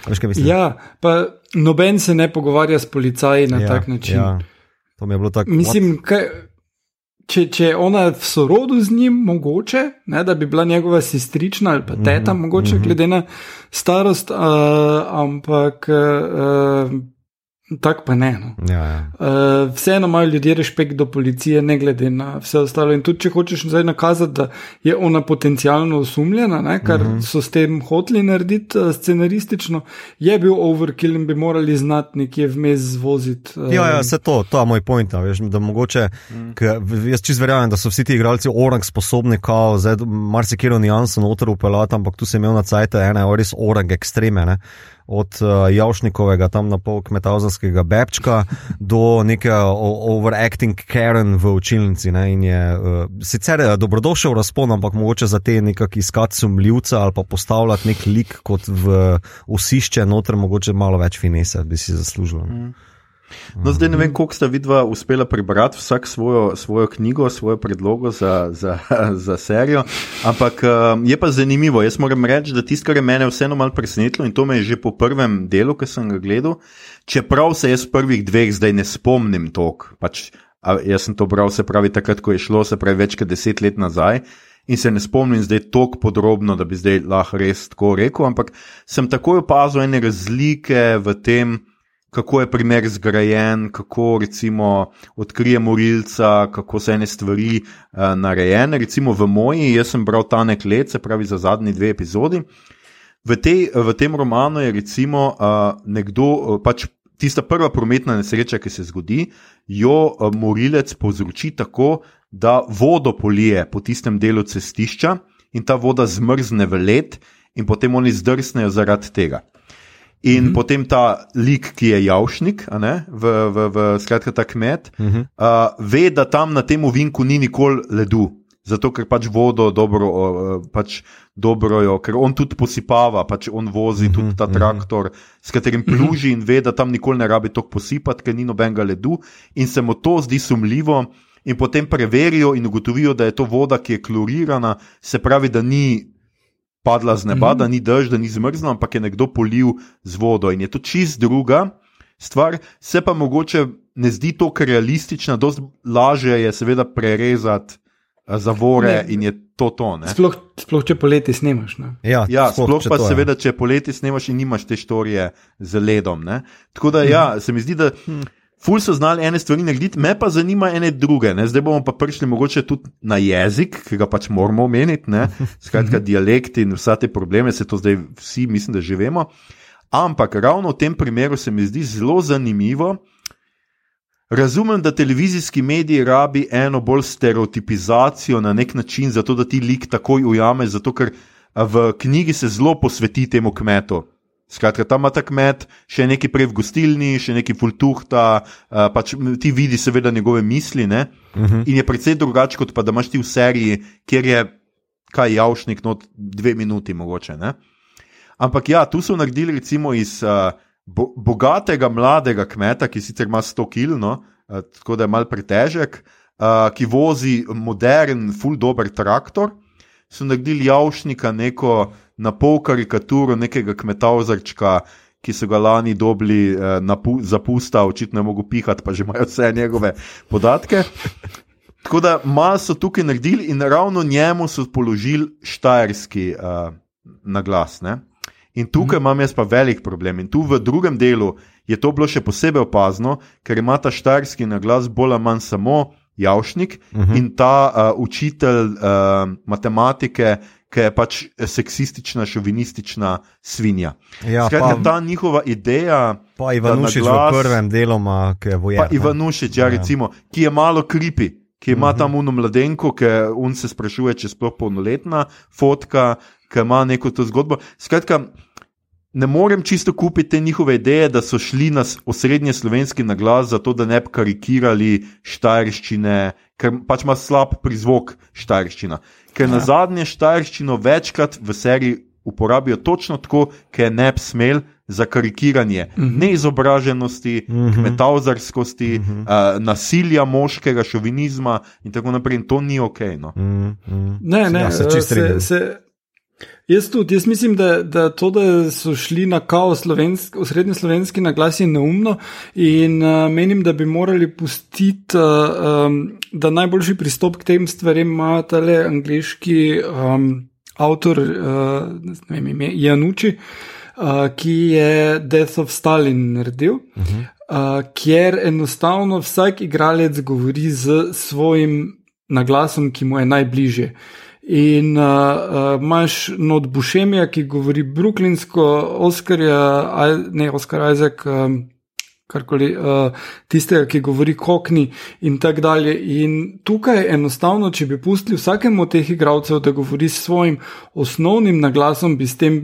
veš? Ja, pa noben se ne pogovarja s policaji na ja, tak način. Ja. To mi je bilo tako. Mislim, kaj, če, če je ona v sorodu z njim, mogoče, ne, da bi bila njegova sestrična ali pa teta, mm -hmm. mogoče glede na starost, uh, ampak uh, tako pa ne. No. Ja, ja. Uh, vseeno imajo ljudje respekt do policije, ne glede na vse ostalo. In tudi, če hočeš zdaj nakazati, da je ona potencialno osumljena, ne, kar uh -huh. so s tem hoteli narediti uh, scenaristično, je bil overkill in bi morali znati nekje vmes zvoziti. Uh, Ja, ja, se to, to je moj point. Veš, da mogoče, mm. k, jaz čez verjamem, da so vsi ti igralci orang sposobni, kao, zdaj marsikero nijanso noter upeljati, ampak tu sem imel na cajt ene res orang ekstreme. Ne? Od uh, Javšnikovega, tam na pol kmetavzanskega bebčka, do neke overacting Karen v učilnici. Ne, je uh, sicer je dobrodošel razpon, ampak mogoče za te nekak iskati sumljivca ali pa postavljati nek lik kot v osišče, noter mogoče malo več finese bi si zaslužil. Mm. No, zdaj ne vem, koliko sta vidva uspela prebrati vsak svojo, svojo knjigo, svojo predlogo za, za, za serijo. Ampak um, je pa zanimivo. Jaz moram reči, da tisto, kar je mene vseeno malo presenetilo in to me je že po prvem delu, ki sem ga gledal, čeprav se jaz prvih dveh zdaj ne spomnim tok. Pač, jaz sem to bral, se pravi, takrat, ko je šlo, se pravi, več kot deset let nazaj. In se ne spomnim zdaj tako podrobno, da bi zdaj lahko res tako rekel, ampak sem takoj opazil ene razlike v tem, kako je primer zgrajen, kako recimo odkrije morilca, kako so ene stvari uh, narejene. Recimo v moji, jaz sem bral ta nek let, se pravi za zadnji dve epizodi. V, tej, v tem romanu je recimo uh, nekdo, uh, pač tista prva prometna nesreča, ki se zgodi, jo uh, morilec povzroči tako, da vodo polije po tistem delu cestišča in ta voda zmrzne v led, in potem oni zdrsnejo zaradi tega. In uh -huh. potem ta lik, ki je javšnik, ne, v, v, v skratka ta kmet, uh -huh. uh, ve, da tam na tem ovinku ni nikoli ledu. Zato, ker pač vodo dobro, uh, pač dobro jo, ker on tudi posipava, pač on vozi uh -huh, tudi ta traktor, uh -huh. s katerim pluži in ve, da tam nikoli ne rabi toliko posipati, ker ni nobenega ledu, in se mu to zdi sumljivo. In potem preverijo in ugotovijo, da je to voda, ki je klorirana, se pravi, da ni padla z neba, mm -hmm. da ni dež, da ni zmrzlo, ampak je nekdo polil z vodo. In je to čist druga stvar, se pa mogoče ne zdi tako realistična, dosti lažje je seveda prerezati eh, zavore ne. in je to to. ne. Sploh, sploh če poleti snemaš. Ne? Ja, Ja, sploh če pa to seveda, če poleti snemaš in nimaš te štorije z ledom. Ne? Tako da, ja, se mi zdi, da ful so znali ene stvari narediti, me pa zanima ene druge. Ne? Zdaj bomo pa prišli mogoče tudi na jezik, ki ga pač moramo omeniti, ne? skratka dialekt in vsa te probleme, se to zdaj vsi, mislim, da že vemo. Ampak ravno v tem primeru se mi zdi zelo zanimivo. Razumem, da televizijski mediji rabi eno bolj stereotipizacijo na nek način, zato da ti lik takoj ujame, zato ker v knjigi se zelo posveti temu kmetu. Skratka, tam ima ta kmet še nekaj prej v gostilni, še nekaj fultuhta, a, pač m, ti vidi seveda njegove misli, ne? Uh -huh. in je precej drugače, kot pa da imaš ti v seriji, kjer je kaj javšnik, no dve minuti mogoče. Ne? Ampak ja, tu so naredili recimo iz uh, bo, bogatega mladega kmeta, ki sicer ima 100 kg, no, uh, tako da je mal pretežek, uh, ki vozi modern, full dober traktor. So naredili javšnika neko na pol karikaturo nekega kmetavzarčka, ki so ga lani dobili uh, na pu, zapusta, očitno je mogel pihati, pa že imajo vse njegove podatke. Tako da malo so tukaj naredili in ravno njemu so položili štajerski uh, naglas. Ne? In tukaj mm. imam jaz pa velik problem. In tu v drugem delu je to bilo še posebej opazno, ker ima ta štajerski naglas bolj ali manj samo javšnik uh -huh. in ta uh, učitelj uh, matematike, ki je pač seksistična, šovinistična svinja. Ja, Skratka, pa- ta njihova ideja. Pa Ivanušič naglas- v prvem delu, ki je vojač. Pa Ivanušič, ja, recimo, ki je malo kripi, ki ima tam uno mladenko, ki un se sprašuje, če je sploh polnoletna, fotka, ki ima neko to zgodbo. Skratka, ne morem čisto kupiti te njihove ideje, da so šli na osrednje slovenski naglas, zato da ne bi karikirali štajerščine, ker pač ima slab prizvok štajerščina. Ker ja. na zadnje štajerščino večkrat v seriji uporabijo točno tako, ker ne bi smel, za karikiranje uh -huh. neizobraženosti, uh -huh. metavzarskosti, uh -huh. uh, nasilja moškega, šovinizma in tako naprej. In to ni ok. No. Uh -huh. Ne, ne, ja, se čisto strinjam. Jaz tudi, jaz mislim, da, da to, da so šli na kaos v srednji slovenski naglas je neumno in uh, menim, da bi morali pustiti, uh, um, da najboljši pristop k tem stvarem ima tale angliški um, avtor, uh, ne vem, ime, Januči, uh, ki je Death of Stalin naredil, uh -huh. uh, kjer enostavno vsak igralec govori z svojim naglasom, ki mu je najbližje. In uh, uh, imaš not Bušemija, ki govori bruklinsko, Oskarja, ne Oskar Isaac, um, karkoli, uh, tistega, ki govori kokni in tako dalje. In tukaj enostavno, če bi pustili vsakemu od teh igralcev, da govori s svojim osnovnim naglasom, bi s tem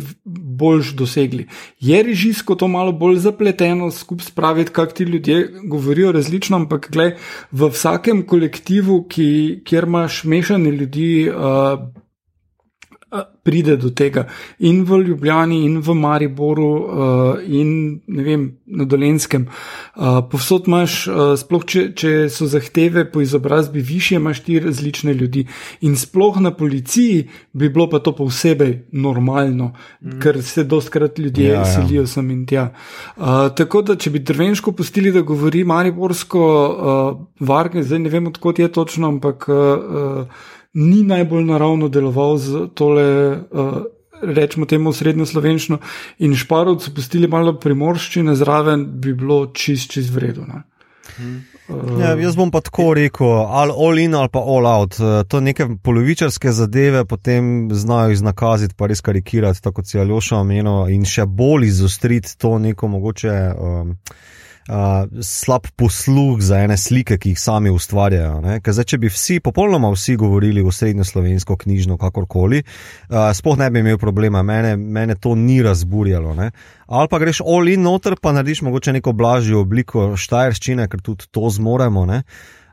boljš dosegli. Je režijsko to malo bolj zapleteno, skupaj spraviti, kak ti ljudje govorijo različno, ampak gled, v vsakem kolektivu, ki, kjer imaš mešane ljudi, uh, pride do tega in v Ljubljani, in v Mariboru, uh, in vem, na Dolenskem. Uh, povsod imaš, uh, sploh če, če so zahteve po izobrazbi više, imaš ti različne ljudi. In sploh na policiji bi bilo pa to posebej normalno, mm. ker se dostkrat ljudje ja, ja. selijo ja. sem in tja. Uh, tako da, če bi drvenško pustili, da govori Mariborsko, uh, varke, zdaj ne vem, odkot je točno, ampak. Uh, uh, ni najbolj naravno deloval z tole, uh, rečemo temu, srednjo slovenščino, in šparovci pustili malo primorščine zraven, bi bilo čist, čist vredno. Uh, ja, jaz bom pa tako rekel, ali all in ali pa all out. Eh, to neke polovičarske zadeve potem znajo iznakaziti, pa res karikirati, tako kot si Aljoša omenil, in še bolj izostriti to neko mogoče. Um, uh, slab posluh za ene slike, ki jih sami ustvarjajo. Zdaj, če bi vsi, popolnoma vsi, govorili v srednjo slovensko knjižno, kakorkoli, uh, sploh ne bi imel problema, mene, mene to ni razburjalo. Ne? Ali pa greš all in noter, pa narediš mogoče neko blažjo obliko štajerščine, ker tudi to zmoremo.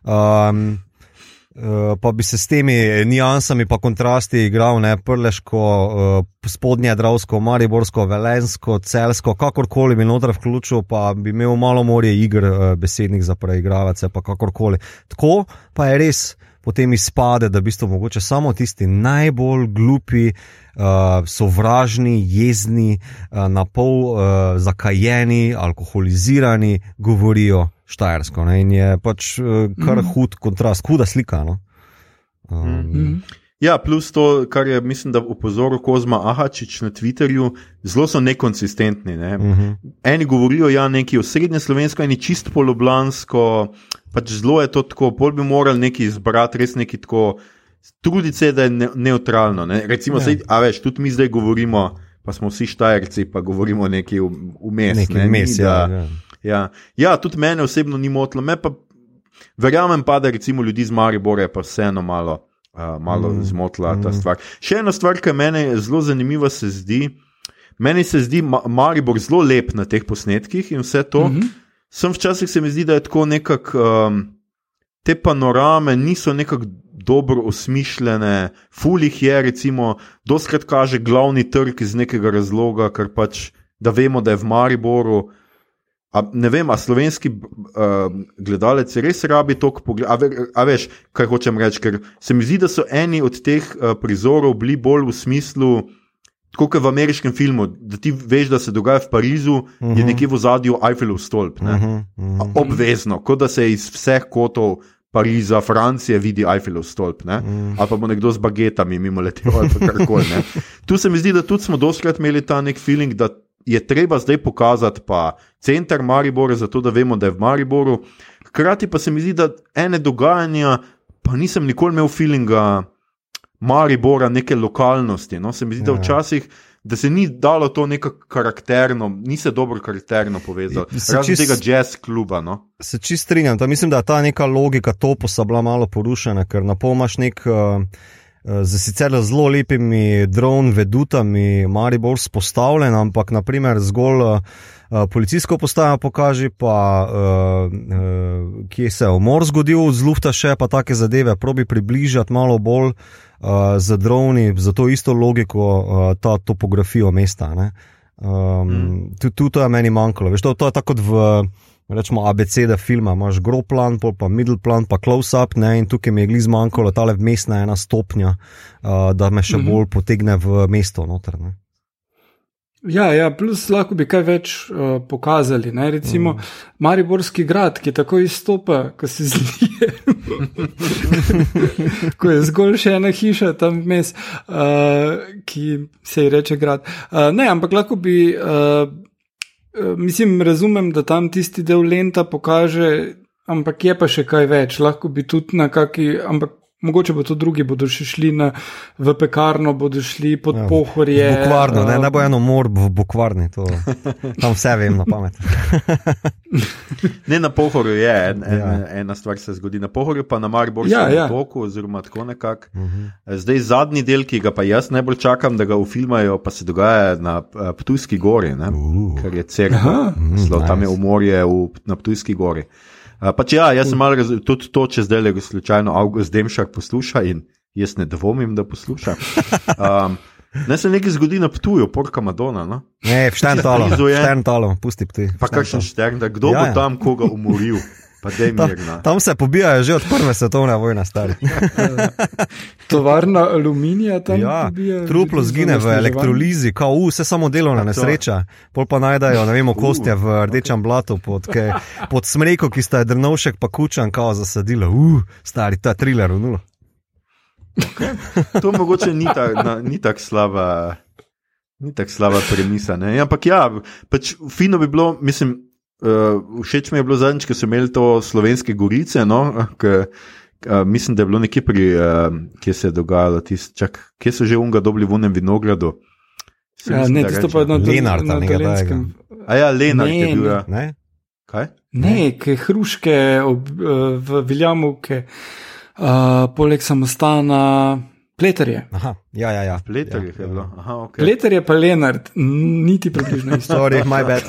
Um, Eh, pa bi se s temi nijansami in kontrasti igral, ne prleško, uh, spodnje Dravsko, Mariborsko, Velensko, Celsko, kakorkoli bi noter vključil, pa bi imel malo morje igr, uh, besednih za preigravce, pa kakorkoli. Tako pa je res. Potem izpade, da v bistvu mogoče samo tisti najbolj glupi, uh, sovražni, jezni, uh, na pol uh, zakajeni, alkoholizirani govorijo Štajersko. Ne? In je pač uh, kar mm. hud kontrast, huda slika. No? Um, mm. Ja, plus to, kar je, mislim, da opozoril Kozma Ahačič na Twitterju, zelo so nekonsistentni. Ne? Mm -hmm. Eni govorijo ja, nekaj o srednje slovensko, eni čisto poloblansko, pač zelo je to tako, pol bi morali nekaj izbrati, res nekaj tako, truditi se, da je ne, neutralno. Ne? Recimo, ja. sej, a veš, tudi mi zdaj govorimo, pa smo vsi štajerci, pa govorimo nekaj vmes. Nekaj vmes, ne? ja. ja. Ja. ja, tudi mene osebno ni motilo, me pa verjamem pa, da recimo ljudi z Maribora pa vseeno malo, uh, malo mm. zmotila ta mm. stvar. Še ena stvar, ki meni zelo zanimiva se zdi, meni se zdi Ma Maribor zelo lep na teh posnetkih in vse to. Mm -hmm. Sem včasih se mi zdi, da je tako nekako. Um, Te panorame niso nekako dobro osmišljene, fulih je, recimo, doskrat kaže glavni trg iz nekega razloga, ker pač, da vemo, da je v Mariboru, uh, A, ne vem, a slovenski uh, gledalec res rabi toliko pogleda. A, a veš, kaj hočem reči? Ker se mi zdi, da so eni od teh uh, prizorov bili bolj v smislu, kot v ameriškem filmu, da ti veš, da se dogaja v Parizu, uh -huh. je mhm. nekje v zadju Eiffelov stolp. Uh -huh, uh -huh. Obvezno, kot da se iz vseh kotov. Pariza, Francije vidi Eiffelov stolp, mm. ali pa bo nekdo z bagetami mimo letel ali karkoli. Tu se mi zdi, da tudi smo doskrat imeli ta nek feeling, da je treba zdaj pokazati pa center Maribora, zato da vemo, da je v Mariboru. Hkrati pa se mi zdi, da ene dogajanja, pa nisem nikoli imel feelinga Maribora, neke lokalnosti. No? Se mi zdi, da ja. včasih. Da se ni dalo to neko karakterno, ni se dobro karakterno povezalo, razen čist, tega jazz kluba. No? Se čist strinjam, mislim, da je ta neka logika toposa bila malo porušena, ker na pol imaš nek. Uh, z sicer zelo lepimi dron vedutami, Maribor spostavljen, ampak naprimer zgolj uh, policijsko postajo pokaži, pa uh, kje se je umor zgodil z lufta še, pa take zadeve, probi približati malo bolj z droni, za to isto logiko, ta topografijo mesta. Ne? Um, mm. tu, tu to je meni manjkalo. Veš, to, to je tako kot v rečemo, ABCD filma, imaš gro plan, pa middle plan, pa close up, ne? in tukaj mi je gliz manjkalo, ta le vmesna ena stopnja, uh, da me še mm -hmm. bolj potegne v mesto noter. Ne? Ja, ja, plus lahko bi kaj več uh, pokazali. Ne? Recimo mm. Mariborski grad, ki tako izstopa, ko se zdi, ko je zgolj še ena hiša tam vmes, uh, ki se ji reče grad. Uh, ne, ampak lahko bi. Uh, mislim, razumem, da tam tisti del lenta pokaže, ampak je pa še kaj več. Lahko bi tudi na kaki, ampak mogoče bo to drugi, bodo še šli na, v pekarno, bodo šli pod ja, pohorje. Bukvarno, uh, ne, ne bo eno mor v bukvarni, to, tam vse vem na pamet. ne na pohorju je, en, en, ja. ena stvar se zgodi na pohorju, pa na Mariborskem ja, ja. boku, oziroma tako nekako. Uh mhm. -huh. Zdaj zadnji del, ki ga pa jaz najbolj čakam, da ga ufilmajo, pa se dogaja na uh, Ptujski gori, uh. ker je crkva, mm, tam je umorje v, na Ptujski gori. Pač ja, jaz sem malo razumel, tudi to, če zdaj le slučajno August Demšak posluša in jaz ne dvomim, da posluša. Um, ne se nekaj zgodi na ptuju, porka Madonna. No? Ne, štern talo, štern talo, pusti pti. Pa kakšen štern, da kdo ja, bo ja. tam koga umoril. Tam, tam se pobijajo že od prve svetovne vojne, stari. Tovarna aluminija tam. Ja, truplo zgine v elektrolizi, kao, vse samo delovna nesreča. Pol pa najdajo, ne vemo, kostja v rdečem blatu pod, ke, pod smreko, ki sta drnovšek pa kučan, kao zasadila. Uh, stari, ta thriller, nulo. Okay. To mogoče ni tako tak slaba. Ni tako slaba premisa. Ne? Ampak ja, pač fino bi bilo, mislim, Uh, všeč mi je bilo zadnjič, ko so imeli to slovenske gorice. No, k, uh, mislim, da je bilo nekje pri, uh, kje se je dogajalo, tis, čak, kje so že unga dobili v unem vinogradu. Ja, ne, tisto pa je na Lenartu, na Lenartu. A ja, Lenart ne, je bil. Ja. Ne, kaj? Ne, ne. hruške ob, uh, v Viljamovke, uh, poleg samostana. Pleter je. Aha, ja, ja, ja. Pleter ja, je ja. bilo. Aha, okay. Pleter je pa Leonard, niti približno isto. Sorry, my bad.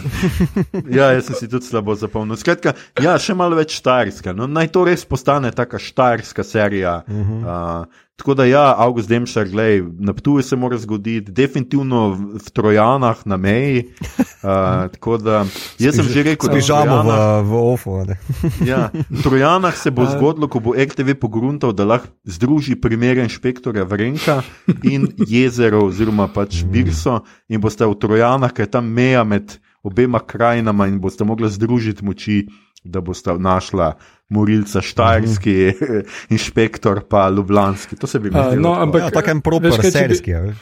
ja, jaz sem si tudi slabo zapomnil. Skratka, ja, še malo več štajerska. No, naj to res postane taka štajerska serija. Uh -huh. uh, Tako da, ja, August Demšar, gledaj, na Ptuju se mora zgoditi, definitivno v, Trojanah, na meji. Uh, tako da, jaz sem že rekel, da imamo v, v OFO. ja, v Trojanah se bo zgodilo, ko bo RTV pogruntal, da lahko združi primere inšpektorja Vrenka in jezero, oziroma pač mm. Birso, in boste v Trojanah, ker je tam meja med obema krajinama in boste mogli združiti moči da boste našla morilca, štajerski uh mhm. -huh. inšpektor, pa ljubljanski. To se bi mi zdi. No, ampak ja, tako en proper serijski. Ja.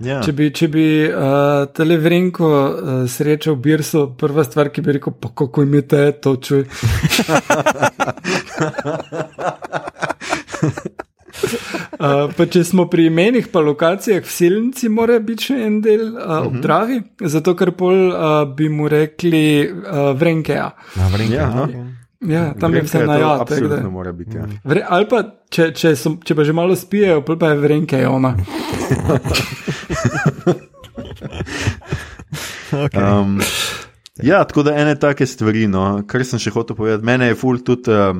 Ja. Če bi, če bi uh, televrenko uh, srečal Birso, prva stvar, ki bi rekel, pa kako imate to čuj. Uh, če smo pri imenih, pa lokacijah, v Silnici mora biti še en del uh, uh -huh. obdravi, zato ker pol uh, bi mu rekli uh, Vrenkeja. Na Vrenkeja. Ja, no. ja, tam je vse na jad. Ja. Ali pa, če, če, so, če pa že malo spijejo, pa je Vrenkeja ona. okay. um, ja, tako da ene take stvari, no, kar sem še hotel povedati, mene je ful tudi. Uh,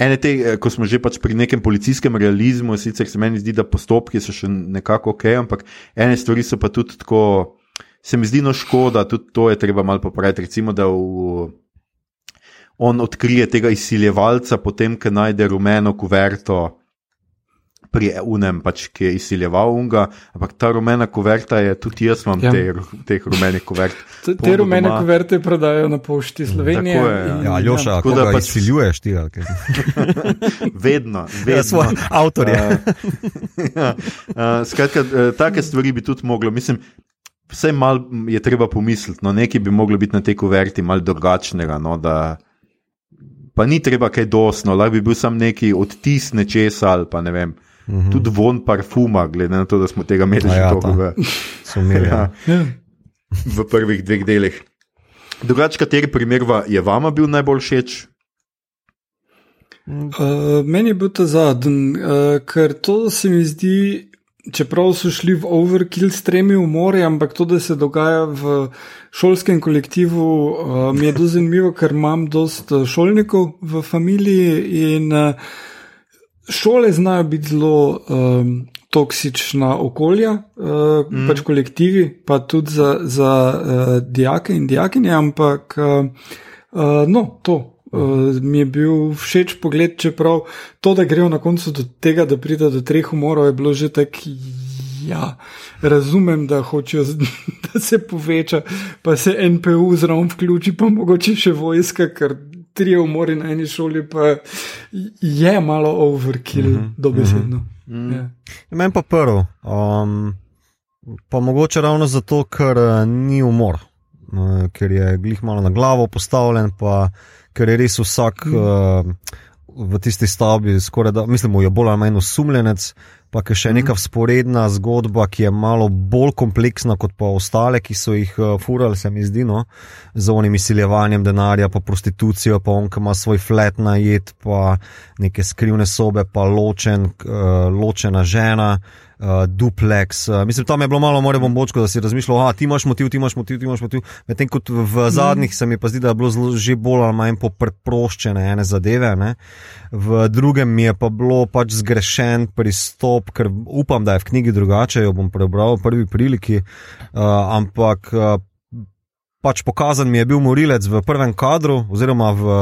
Ene te, eh, ko smo že pač pri nekem policijskem realizmu, sicer se meni zdi, da postopki so še nekako ok, ampak ene stvari so pa tudi tako, se mi zdi no škoda, tudi to je treba malo popraviti. Recimo, da v, on odkrije tega izsiljevalca, potem, ko najde rumeno kuverto pri unem, pač, ki je izsiljeval unga, ampak ta rumena kuverta je tudi jaz, imam ja. te, teh rumenih kuvert. Te, te rumene doma. kuverte prodajo na pošti Slovenije. Tako je, ja. Ja, Aljoša, kako da pač izsiljuješ ti? vedno, vedno. Ja, svoj avtor je. ja, uh, skratka, uh, take stvari bi tudi moglo, mislim. Vse malo je treba pomisliti, no, nekaj bi moglo biti na tej kuverti malo drugačnega. No, da, pa ni treba kaj dosno, lahko bi bil sam neki odtis nečesa ali pa ne vem. -hmm. Tudi von parfuma, glede na to, da smo tega imeli ja, že dolgo. Imeli, ja. Ja. v prvih dveh delih. Drugač, kateri primer je vama bil najbolj všeč? Uh, meni je bil ta zadnji, uh, ker to se mi zdi, čeprav so šli v overkill s tremi umori, ampak to, da se dogaja v šolskem kolektivu, uh, mi je zelo zanimivo, ker imam dosta šolnikov v familiji in uh, šole znajo biti zelo um, toksična okolja, uh, mm. pač kolektivi, pa tudi za, za uh, dijake in dijakinje, ampak uh, uh, no, to. Uh, mi je bil všeč pogled, čeprav to, da grejo na koncu do tega, da pride do treh umorov, je bilo že tako. Ja, razumem, da hočejo, da se poveča, pa se NPU zraven vključi, pa mogoče še vojska, ker tri umori na eni šoli, pa je malo overkill, mm -hmm. dobesedno. Mm -hmm. ja. Meni pa prvo, um, pa mogoče ravno zato, ker uh, ni umor, uh, ker je glih malo na glavo postavljen, pa ker je res vsak. Mm. Uh, V tisti stavbi, skoraj da, mislim, je bolj ali manj osumljenec, pa je še neka sporedna zgodba, ki je malo bolj kompleksna kot pa ostale, ki so jih uh, furali, se mi zdi, no, z onim izsiljevanjem denarja, pa prostitucijo, pa on, ki ima svoj flat na jed, pa neke skrivne sobe, pa ločen, uh, ločena žena. Uh, duplex. Uh, mislim, tam je bilo malo more bombočko, da si razmišljal, da ti imaš motiv, ti imaš motiv, ti imaš motiv. Medtem ko v mm. zadnjih se mi pa zdi, da je bilo zelo, že bolj ali manj popreproščene ene zadeve. Ne? V drugem mi je pa bilo pač zgrešen pristop, ker upam, da je v knjigi drugače, jo bom prebral v prvi priliki, uh, ampak. Uh, pač pokazan mi je bil morilec v prvem kadru, oziroma v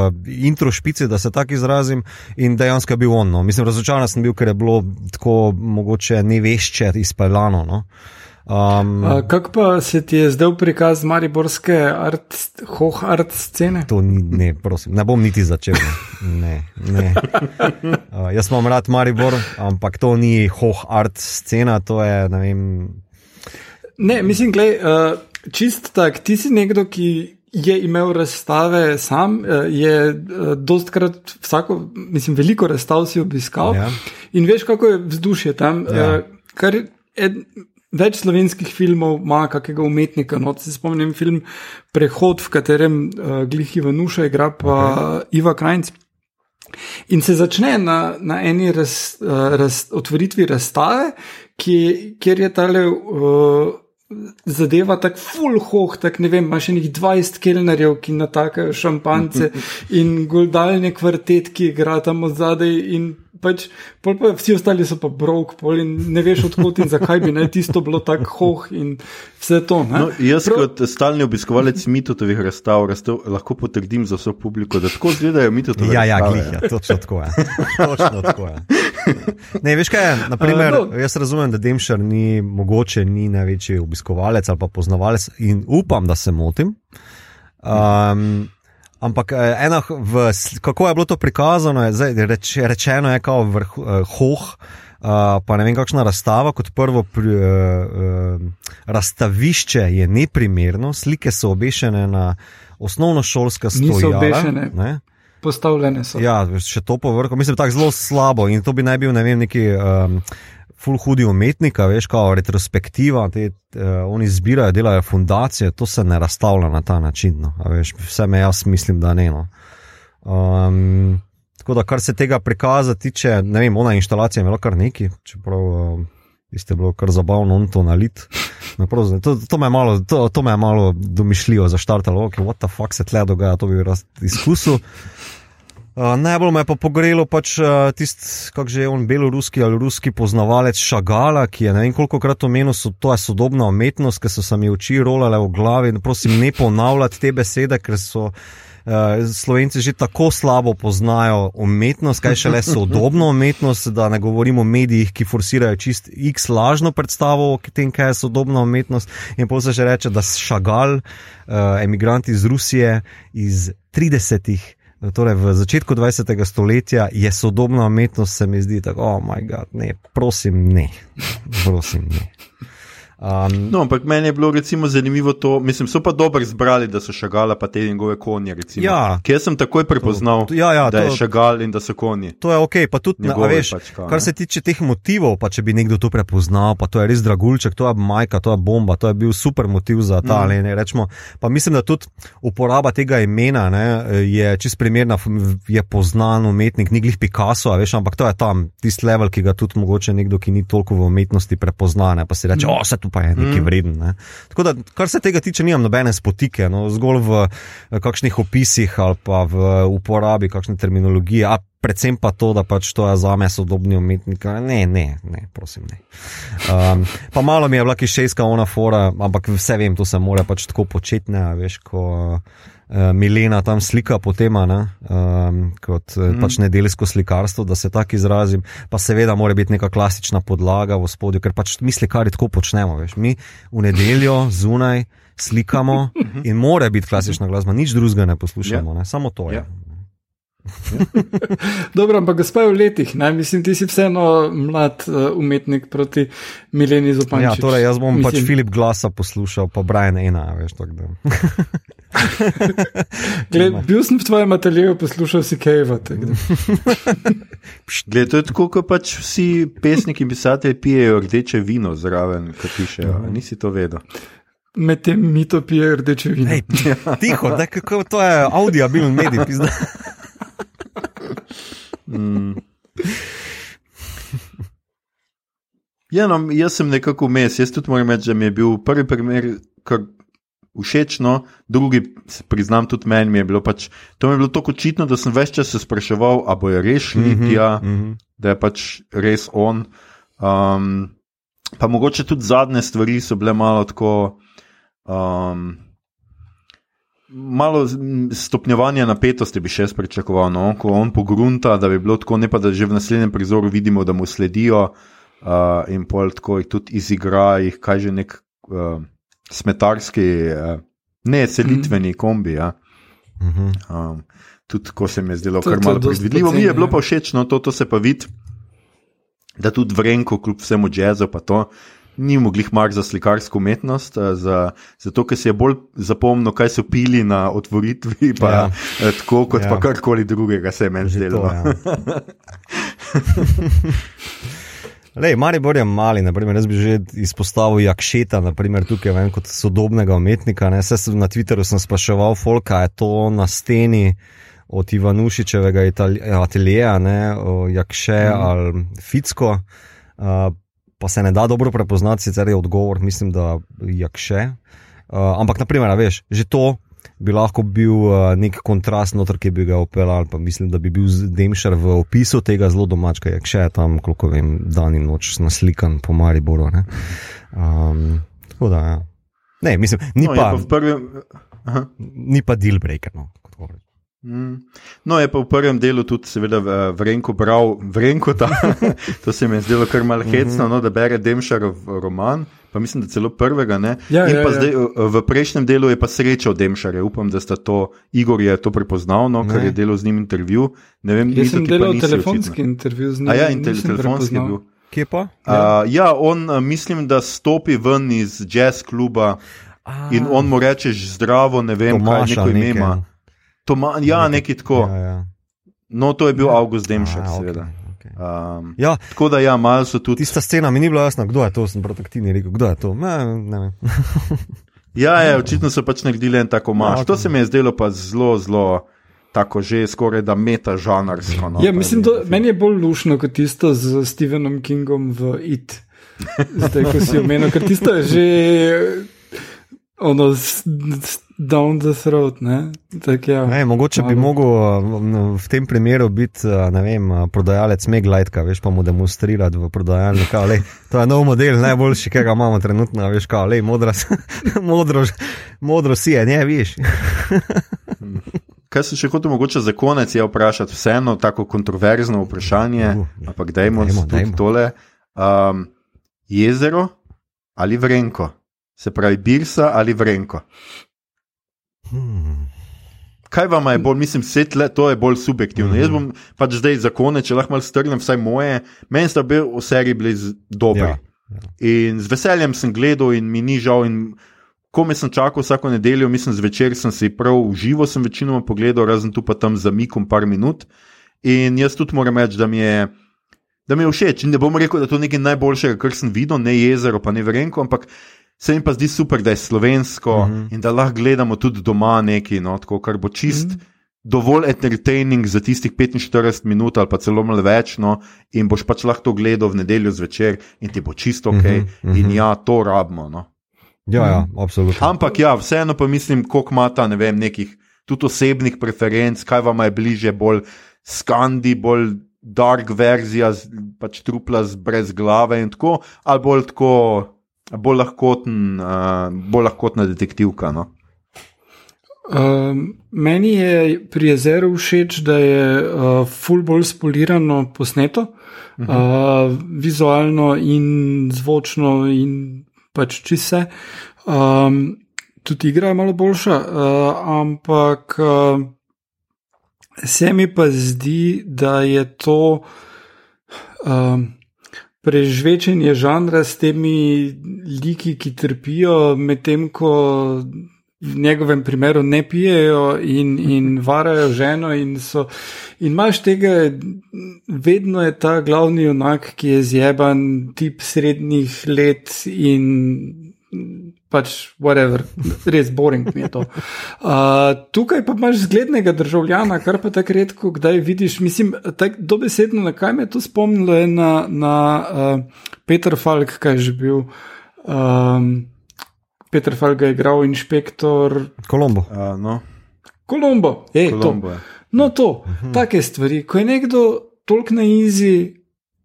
intro špici, da se tako izrazim, in dejansko je bil on. No. Mislim, razočaran sem bil, ker je bilo tako mogoče ne vešče izpeljano. No. Um, Kako pa se ti je zdaj prikaz Mariborske art, hoh art scene? To ni, ne, prosim, ne bom niti začel. Ne, ne. Uh, jaz imam rad Maribor, ampak to ni hoh art scena, to je, ne vem. Ne, mislim, gledaj. Uh, Čist tak, ti si nekdo, ki je imel razstave sam, eh, je eh, dostkrat vsako, mislim, veliko razstav si obiskal ja. in veš, kako je vzdušje tam. Ja. Eh, kar ed, več slovenskih filmov ima kakega umetnika. No, se spomnim film Prehod, v katerem uh, Glihi Vanuša igra pa okay. Iva Krajnc. In se začne na, na eni raz, raz, otvoritvi razstave, ki, kjer je tale. Uh, zadeva tako full hoh, tako ne vem, imaš nekih 20 kelnerjev, ki natakajo šampance in goldalne kvartet, ki igra tam od zadaj in pač, pa vsi ostali so pa brok, pol in ne veš odkot in zakaj bi naj tisto bilo tako hoh in vse to. No, jaz Prav... kot stalni obiskovalec mitotovih razstav, razstav lahko potrdim za vso publiko, da tako izgledajo mitotovi. Ja, ja, glih, ja, točno tako je. točno tako je. Ne, veš kaj, naprimer, uh, no. jaz razumem, da Demšar ni mogoče ni največji obiskovalec ali pa poznavalec in upam, da se motim. Um, Ampak eh, ena, v, kako je bilo to prikazano, je zdaj, reč, rečeno, je kao vrh, eh, hoh, eh, pa ne vem, kakšna razstava. Kot prvo, pri, eh, eh, razstavišče je neprimerno, slike so obešene na osnovno šolska stojala. Niso obešene. Ne? Postavljene so. Ja, še to povrhu, mislim, tako zelo slabo in to bi naj bil, ne vem, neki. Um, ful hudi umetnika, veš, kao retrospektiva, te, uh, oni zbirajo, delajo fundacije, to se ne razstavlja na ta način. No, veš, vse me jaz mislim, da ne. No. Um, tako da, kar se tega prikaza tiče, ne vem, ona instalacija je imela kar neki, čeprav uh, ste bilo kar zabavno, on to nalit. No, to, to, me malo, to, to me je malo domišljivo zaštartalo, ok, what the fuck se tle dogaja, to bi raz izkusil. Uh, najbolj me je pa pogrelo pač uh, tisti, kako že je on, beloruski ali ruski poznavalec Šagala, ki je ne vem koliko krat omenil, so, to je sodobna umetnost, ker so se mi oči rolale v glavi. Prosim, ne ponavljati te besede, ker so uh, slovenci že tako slabo poznajo umetnost, kaj šele sodobno umetnost, da ne govorimo o medijih, ki forsirajo čist x lažno predstavo o tem, kaj je sodobna umetnost. In pa se že reče, da Šagal, uh, emigranti iz Rusije iz 30-ih. Torej, v začetku 20. stoletja je sodobna umetnost, se mi zdi, tako, oh, moj bog, ne, prosim, ne, prosim, ne. Um, no, ampak meni je bilo recimo zanimivo to, mislim, so pa dobro zbrali, da so šagala pa te njegove konje. Recimo. Ja, Kje sem takoj prepoznal, to, ja, ja, da to, je šagal in da so konji. To je ok, pa tudi ne veš, pač, kaj, kar se tiče teh motivov, pa če bi nekdo to prepoznal, pa to je res dragulček, to je majka, to je bomba, to je bil super motiv za ta. Mm. Ne, rečemo, pa mislim, da tudi uporaba tega imena ne, je čist primerna, je poznan umetnik, ni glih Picasso, veš, ampak to je tam tisti level, ki ga tudi mogoče nekdo, ki ni toliko v umetnosti prepoznane, pa si reče, mm. o, se tu pa je nekaj mm. vreden. Ne. Tako da, kar se tega tiče, nimam nobene spotike, no, zgolj v kakšnih opisih ali pa v uporabi kakšne terminologije. A predvsem pa to, da pač to je za me sodobni umetnik. Ne, ne, ne, prosim. Ne. Um, pa malo mi je bila kišejska ona fora, ampak vse vem, to se mora pač tako početi, ne, veš, ko uh, Milena tam slika po tem, um, kot mm. pač nedeljsko slikarstvo, da se tako izrazim. Pa seveda mora biti neka klasična podlaga v spodju, ker pač mi slikari tako počnemo, veš, mi v nedeljo zunaj. Slikamo in mora biti klasična glasba, nič drugega ne poslušamo, ja. ne? samo to je. Ja. Dobro, ampak gospod v letih, ne? mislim, ti si vseeno mlad uh, umetnik proti Mileni Zopančič. Ja, torej jaz bom pač mislim... pač Filip Glasa poslušal, pa Brian Ena, veš, tako da. Gled, bil sem v tvojem ateljeju, poslušal si Kejva. Gled, to je tako, kot pač vsi pesniki in pisatelji pijejo rdeče vino zraven, kot pišejo. Nisi to vedel. Medtem mi to pije rdeče vino. Ej, tiho, da kako to je audio, bil medij, pizda. Mm. Ja, no, jaz sem nekako vmes. Jaz tudi moram reči, da mi je bil prvi primer, kar všeč, no, drugi, priznam, tudi meni je bilo pač. To mi je bilo tako očitno, da sem več časa spraševal, ali bo je rešil, mm -hmm, ja, mm -hmm. da je pač res on. Um, pa mogoče tudi zadnje stvari so bile malo tako. Um, malo stopnjevanja napetosti bi še jaz pričakoval, no? ko on pogrunta, da bi bilo tako, ne pa da že v naslednjem prizoru vidimo, da mu sledijo uh, in pol tako jih tudi izigra, jih kaže nek uh, smetarski, uh, ne selitveni kombi. Ja? Um, tudi ko se mi je zdelo, kar malo predvidljivo, mi je bilo ja. pa všeč, no to, to se pa vidi, da tudi vrenko, kljub vsemu jazzu, pa to ni mogli mar za slikarsko umetnost, eh, za, zato ker si je bolj zapomnil, kaj so pili na otvoritvi, pa ja. Eh, tako kot ja. pa karkoli drugega se je meni zdelo. Ja. Lej, Maribor je mali, naprimer, jaz bi že izpostavil Jakšeta, naprimer, tukaj vem, kot sodobnega umetnika. Ne, sem na Twitterju sem spraševal, Folka je to na steni od Ivanušičevega ateljeja, Jakše mm. ali Ficko. Uh, pa se ne da dobro prepoznati, sicer je odgovor, mislim, da je še. Uh, ampak, naprimer, veš, že to bi lahko bil uh, nek kontrast, noter, ki bi ga opeljal. Mislim, da bi bil Demšer v opisu tega zelo domačka, je še tam, koliko vem, dan in noč naslikan po Mariboru. Um, tako da, ja. ne, mislim, ni no, pa, pa prvi... ni pa deal breaker. No, Mm. No, je pa v prvem delu tudi, seveda, vrenko bral, vrenko ta. to se mi je zdelo kar malo hecno, no, da bere Demšarov roman. Pa mislim, da celo prvega. Ja, ja, ja. Zdaj, v prejšnjem delu je pa srečal Demšare. Upam, da sta to, Igor je to prepoznal, no, ker je delal z njim intervju. Ne vem, Jaz sem delal telefonski očitno. intervju z njim. A ja, in telefonski je bil. Kje pa? Ja, uh, ja on mislim, da stopi ven iz jazz kluba A, in on mu reče zdravo, ne vem, Tomaša, kaj neko ime ima. Toma, ja, nekaj tako. Ja, ja. No, to je bil ja. August Demšek, ja, seveda. Okay. Um, ja. Tako da, ja, malo so tudi. Tista scena mi ni bila jasna, kdo je to, sem protektivni rekel, kdo je to. Ne, ne. ja, ja, očitno so pač naredili en tako maš. Ja, okay. To se mi je zdelo pa zelo, zelo. Tako že skoraj da meta žanrsko. No, ja, mislim, da meni je bolj lušno kot tisto z Stephenom Kingom v IT. Zdaj, ko si omenil, ker tisto je že ono, down the throat. Tak, ja. ne, mogoče bi mogel v tem primeru biti vem, prodajalec Meglajka, veš pa mu demonstrirati v prodajalniku. To je nov model, najboljši, ki ga imamo trenutno, veš, kaj le, modro, modro, modro si je, ne veš. Kaj se še hoče mogoče za konec je vprašati, vseeno tako kontroverzno vprašanje, uh, ampak dajmo tudi tole. Um, jezero ali vrenko? Se pravi, Birsa ali Vrenko. Hmm. Kaj vam je bolj, mislim, svetle, to je bolj subjektivno. Hmm. Jaz bom pač zdaj za konec, če lahko malo strnem, vsaj moje. Meni sta bili v seriji bili dobri. Ja, ja. In z veseljem sem gledal, in mi ni žal. Ko me sem čakal vsako nedeljo, mislim, zvečer sem si prav uživo, sem večinoma pogledal, razen tu pa tam zamikom par minut. In jaz tudi moram reči, da mi je. Da mi je všeč in ne bom rekel, da je to nekaj najboljšega, kar sem videl, ne jezero, pa ne vrenko, ampak Se mi pa zdi super, da je slovensko mhm. -huh. in da lahko gledamo tudi doma nekaj, no, tako, kar bo čist. Mhm. -huh. Dovolj entertaining za tistih 45 minut ali pa celo malo več, no, in boš pač lahko to gledal v nedeljo zvečer, in ti bo čisto ok, uh -huh, uh -huh. in ja, to rabimo. No. Ja, ja, absolutno. Ampak ja, vseeno pa mislim, koliko ima ta ne vem, nekih tudi osebnih preferenc, kaj vam je bliže, bolj skandi, bolj dark verzija, pač trupla z brez glave in tako, ali bolj tako. Bolj, lahkoten, uh, bolj lahkotna detektivka. No? Um, meni je pri jezeru všeč, da je uh, ful bolj spolirano posneto, uh -huh. uh, vizualno in zvočno, in pač čise. Um, tudi igra je malo boljša, uh, ampak uh, se mi pa zdi, da je to. Um, Prežvečenje žanra s temi liki, ki trpijo, medtem ko v njegovem primeru ne pijejo in, in varajo ženo. In, so, in imaš tega, vedno je ta glavni junak, ki je zjeban, tip srednjih let in pač whatever, res boring mi je to. Uh, tukaj pa imaš zglednega državljana, kar pa tako redko kdaj vidiš. Mislim, tak, dobesedno, na kaj me je to spomnilo, je na, na uh, Peter Falk, kaj je že bil. Um, Peter Falk je igral inšpektor Kolombo. Uh, no, Kolombo. Ej, Kolombo to. je. No, to, take stvari. Ko je nekdo toliko na izi,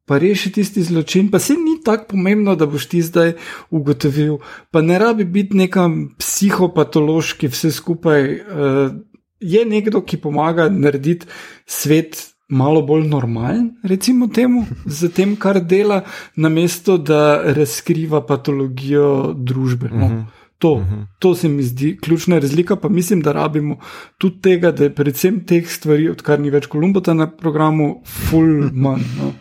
pa reši tisti zločin, pa se ni tako pomembno, da boš ti zdaj ugotovil, pa ne rabi biti nekam psihopatološki, vse skupaj. Uh, je nekdo, ki pomaga narediti svet. Malo bolj normalen, recimo temu, z tem, kar dela, namesto da razkriva patologijo družbe. No. To, to se mi zdi ključna razlika, pa mislim, da rabimo tudi tega, da je predvsem teh stvari, odkar ni več Kolumbota na programu, full manj. No.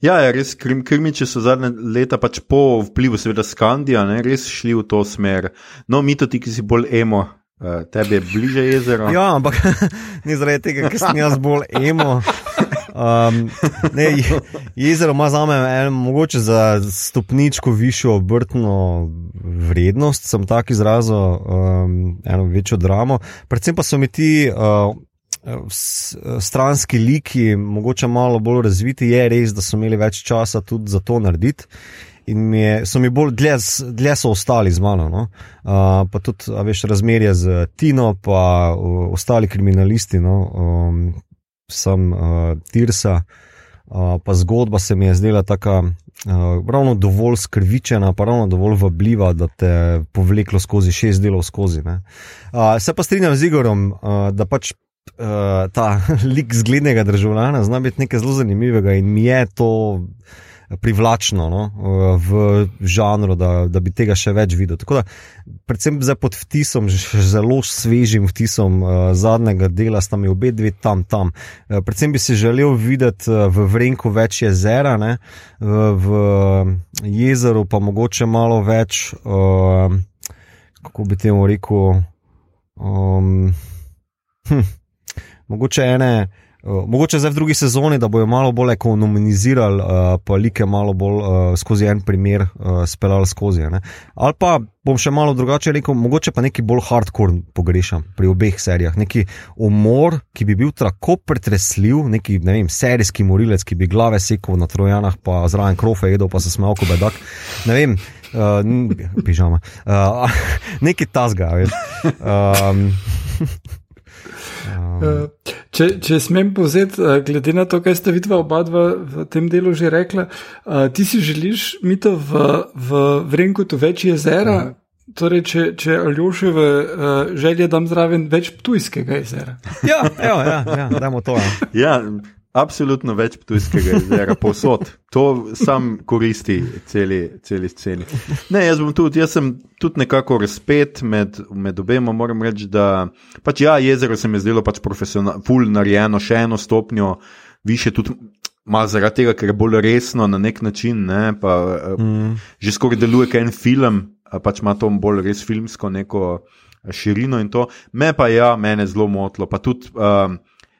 Ja, ja, res krim, krimiči so zadnje leta pač po vplivu, seveda, Skandija, ne, res šli v to smer. No, mi to ti, ki si bolj emo, uh, tebi je bliže jezero. Ja, ampak ni zaradi tega, ker sem jaz bolj emo. Um, ne, je- jezero ima za me en, mogoče za stopničko višjo obrtno vrednost, sem tako izrazil, um, eno večjo dramo. Predvsem pa so mi ti uh, stranski liki, mogoče malo bolj razviti, je res, da so imeli več časa tudi za to narediti. In mi je, so mi bolj dlje, dlje so ostali z mano. No? Uh, pa tudi, veš, razmerje z Tino, pa uh, ostali kriminalisti, no? um, sem uh, Tirsa, uh, pa zgodba se mi je zdela tako. Uh, ravno dovolj skrvičena, pa ravno dovolj vabljiva, da te povleklo skozi šest delov skozi. ne. Uh, se pa strinjam z Igorom, uh, da pač uh, ta lik zglednega državljana zna biti nekaj zelo zanimivega in mi je to privlačno no, uh, v žanru, da, da bi tega še več videl. Tako da, predvsem zdaj pod vtisom, zelo svežim vtisom uh, zadnjega dela, sta mi obe dve tam, tam. Uh, predvsem bi si želel videti uh, v Vrenku več jezera, ne, v, v jezeru pa mogoče malo več, uh, kako bi temu rekel, um, hm, mogoče ene. Uh, mogoče zdaj v drugi sezoni, da bojo malo bolj ekonomizirali, uh, pa like malo bolj uh, skozi en primer uh, speljali skozi. Ne? Ali pa bom še malo drugače rekel, mogoče pa neki bolj hardcore pogrešam pri obeh serijah. Neki umor, ki bi bil tako pretresljiv, neki ne vem, serijski morilec, ki bi glave sekal na trojanah, pa zraven krofe jedel, pa se smejal kot bedak. Ne vem. Uh, pižama. Uh, nekaj tasga, veš. Um, Če, če smem povzeti, uh, glede na to, kaj sta vidva oba dva v tem delu že rekla, uh, ti si želiš mito v, v Vrenkutu več jezera, torej če, če Aljoševe uh, želje dam zraven več Ptujskega jezera. ja, evo, ja, ja, dajmo to. Ja. Ja, absolutno več Ptujskega jezera, povsod. To sam koristi celi, celi sceni. Ne, jaz, tudi, jaz sem tudi nekako razpet med, med obema. Moram reči, da pač ja, jezero se mi je zdelo pač profesionalno, full narejeno, še eno stopnjo više, tudi malo zaradi tega, ker je bolj resno na nek način. Ne, pa, mm. Že skoraj deluje kot en film, pač ima to bolj res filmsko neko eh, širino in to. Me pa ja, mene zelo motilo. Pa tudi. Um,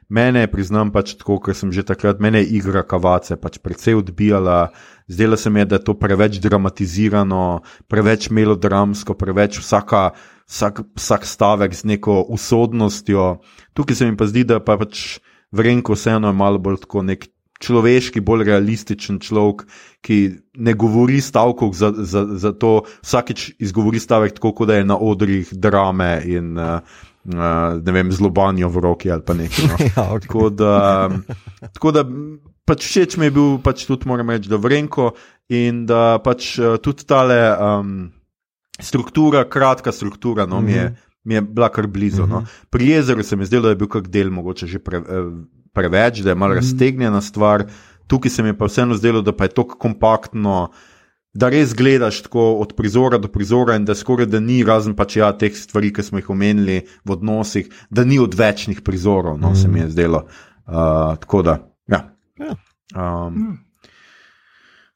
Mene priznam, pač tako, ker sem že takrat, mene je igra kavace pač precej odbijala. Zdelo se mi je, da je to preveč dramatizirano, preveč melodramsko, preveč vsaka, vsak, vsak stavek z neko usodnostjo. Tukaj se mi pa zdi, da pa pač Vrenko vseeno je malo bolj tako nek človeški, bolj realističen človek, ki ne govori stavkov za, za, za to, vsakeč izgovori stavek tako, kot da je na odrih drame in uh, ne vem, zlobanijo v roki ali pa nekaj. No. ja, okay. Tako da, tako da pač všeč mi je bil, pač tudi moram reči, da vrenko in da pač uh, tudi tale um, struktura, kratka struktura, no, mm -hmm. mi, je, mi je bila kar blizu. Mm -hmm. no. Pri jezeru se mi je zdelo, da je bil kak del mogoče že pre, preveč, da je malo mm -hmm. raztegnjena stvar. Tukaj se mi je pa vseeno zdelo, da pa je to kompaktno. Da res gledaš tako od prizora do prizora, in da skoraj da ni, razen pač ja, teh stvari, ki smo jih omenili v odnosih, da ni odvečnih prizorov, no mm. se mi je zdelo. Uh, tako da, ja. Um, mm.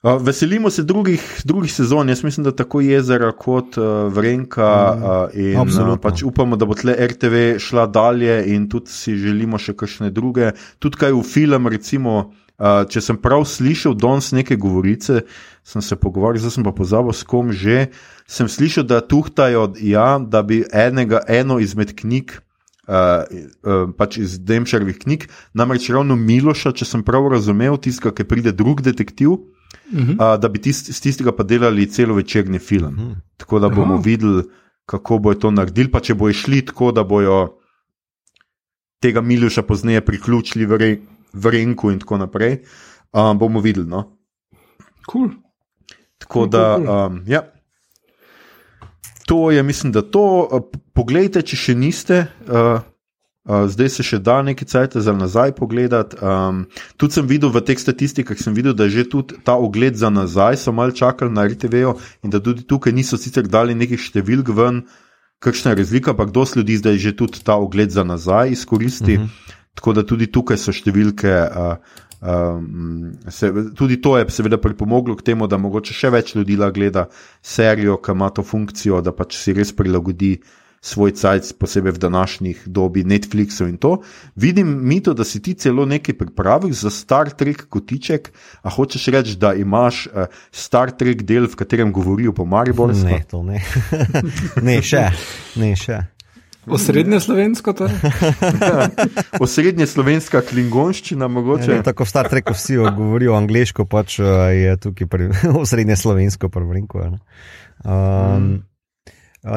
uh, veselimo se drugih, drugih sezon, jaz mislim, da tako jezera kot uh, Vrenka. Mm. Uh, in uh, pač upamo, da bo tle RTV šla dalje, in tudi si želimo še kakšne druge. Tudi kaj v film, recimo. Uh, če sem prav slišal danes neke govorice, sem se pogovarjal, zdaj sem pa pozabil s kom že. Sem slišal, da tuhtajajo, ja, da bi enega, eno izmed knjig, uh, uh, pač iz Demšarjevih knjig, namreč ravno Miloša, če sem prav razumel, tiska, ki pride drug detektiv, uh -huh. uh, da bi tist, z tistega pa delali celo večerni film. Uh -huh. Tako da bomo uh -huh. videli, kako bo to naredili, pa če bo išli tako, da bojo tega Miloša pozneje priključili v rej v Renku in tako naprej. Um, bomo videli. No? Cool. Tako cool, da. Um, ja. To je, mislim, da to. Poglejte, če še niste. Uh, Uh, zdaj se še da nekaj časa za nazaj pogledati. Um, tudi sem videl v teh statistikah, videl, da je že tudi ta ogled za nazaj, so malo čakali na RTV-jo in da tudi tukaj niso sicer dali nekih številk ven, kakšna je razlika, ampak dosti ljudi zdaj že tudi ta ogled za nazaj izkoristi. Uh mhm. -huh. Tako da tudi tukaj so številke. Uh, Um, se, tudi to je seveda pripomoglo k temu, da mogoče še več ljudi gleda serijo, ki ima to funkcijo, da pač si res prilagodi svoj cajt, posebej v današnjih dobi Netflixov in to. Vidim, Mito, da si ti celo nekaj pripravil za Star Trek kotiček. A hočeš reči, da imaš uh, Star Trek del, v katerem govorijo po Mariboru? Ne, to ne. ne, še. Ne, še. Osrednje slovensko, torej? Osrednje slovenska klingonščina, mogoče. Ne, tako Star Trek vsi govorijo angliško, pač eh, je tukaj pri, osrednje slovensko prvrinko. Ne. Um,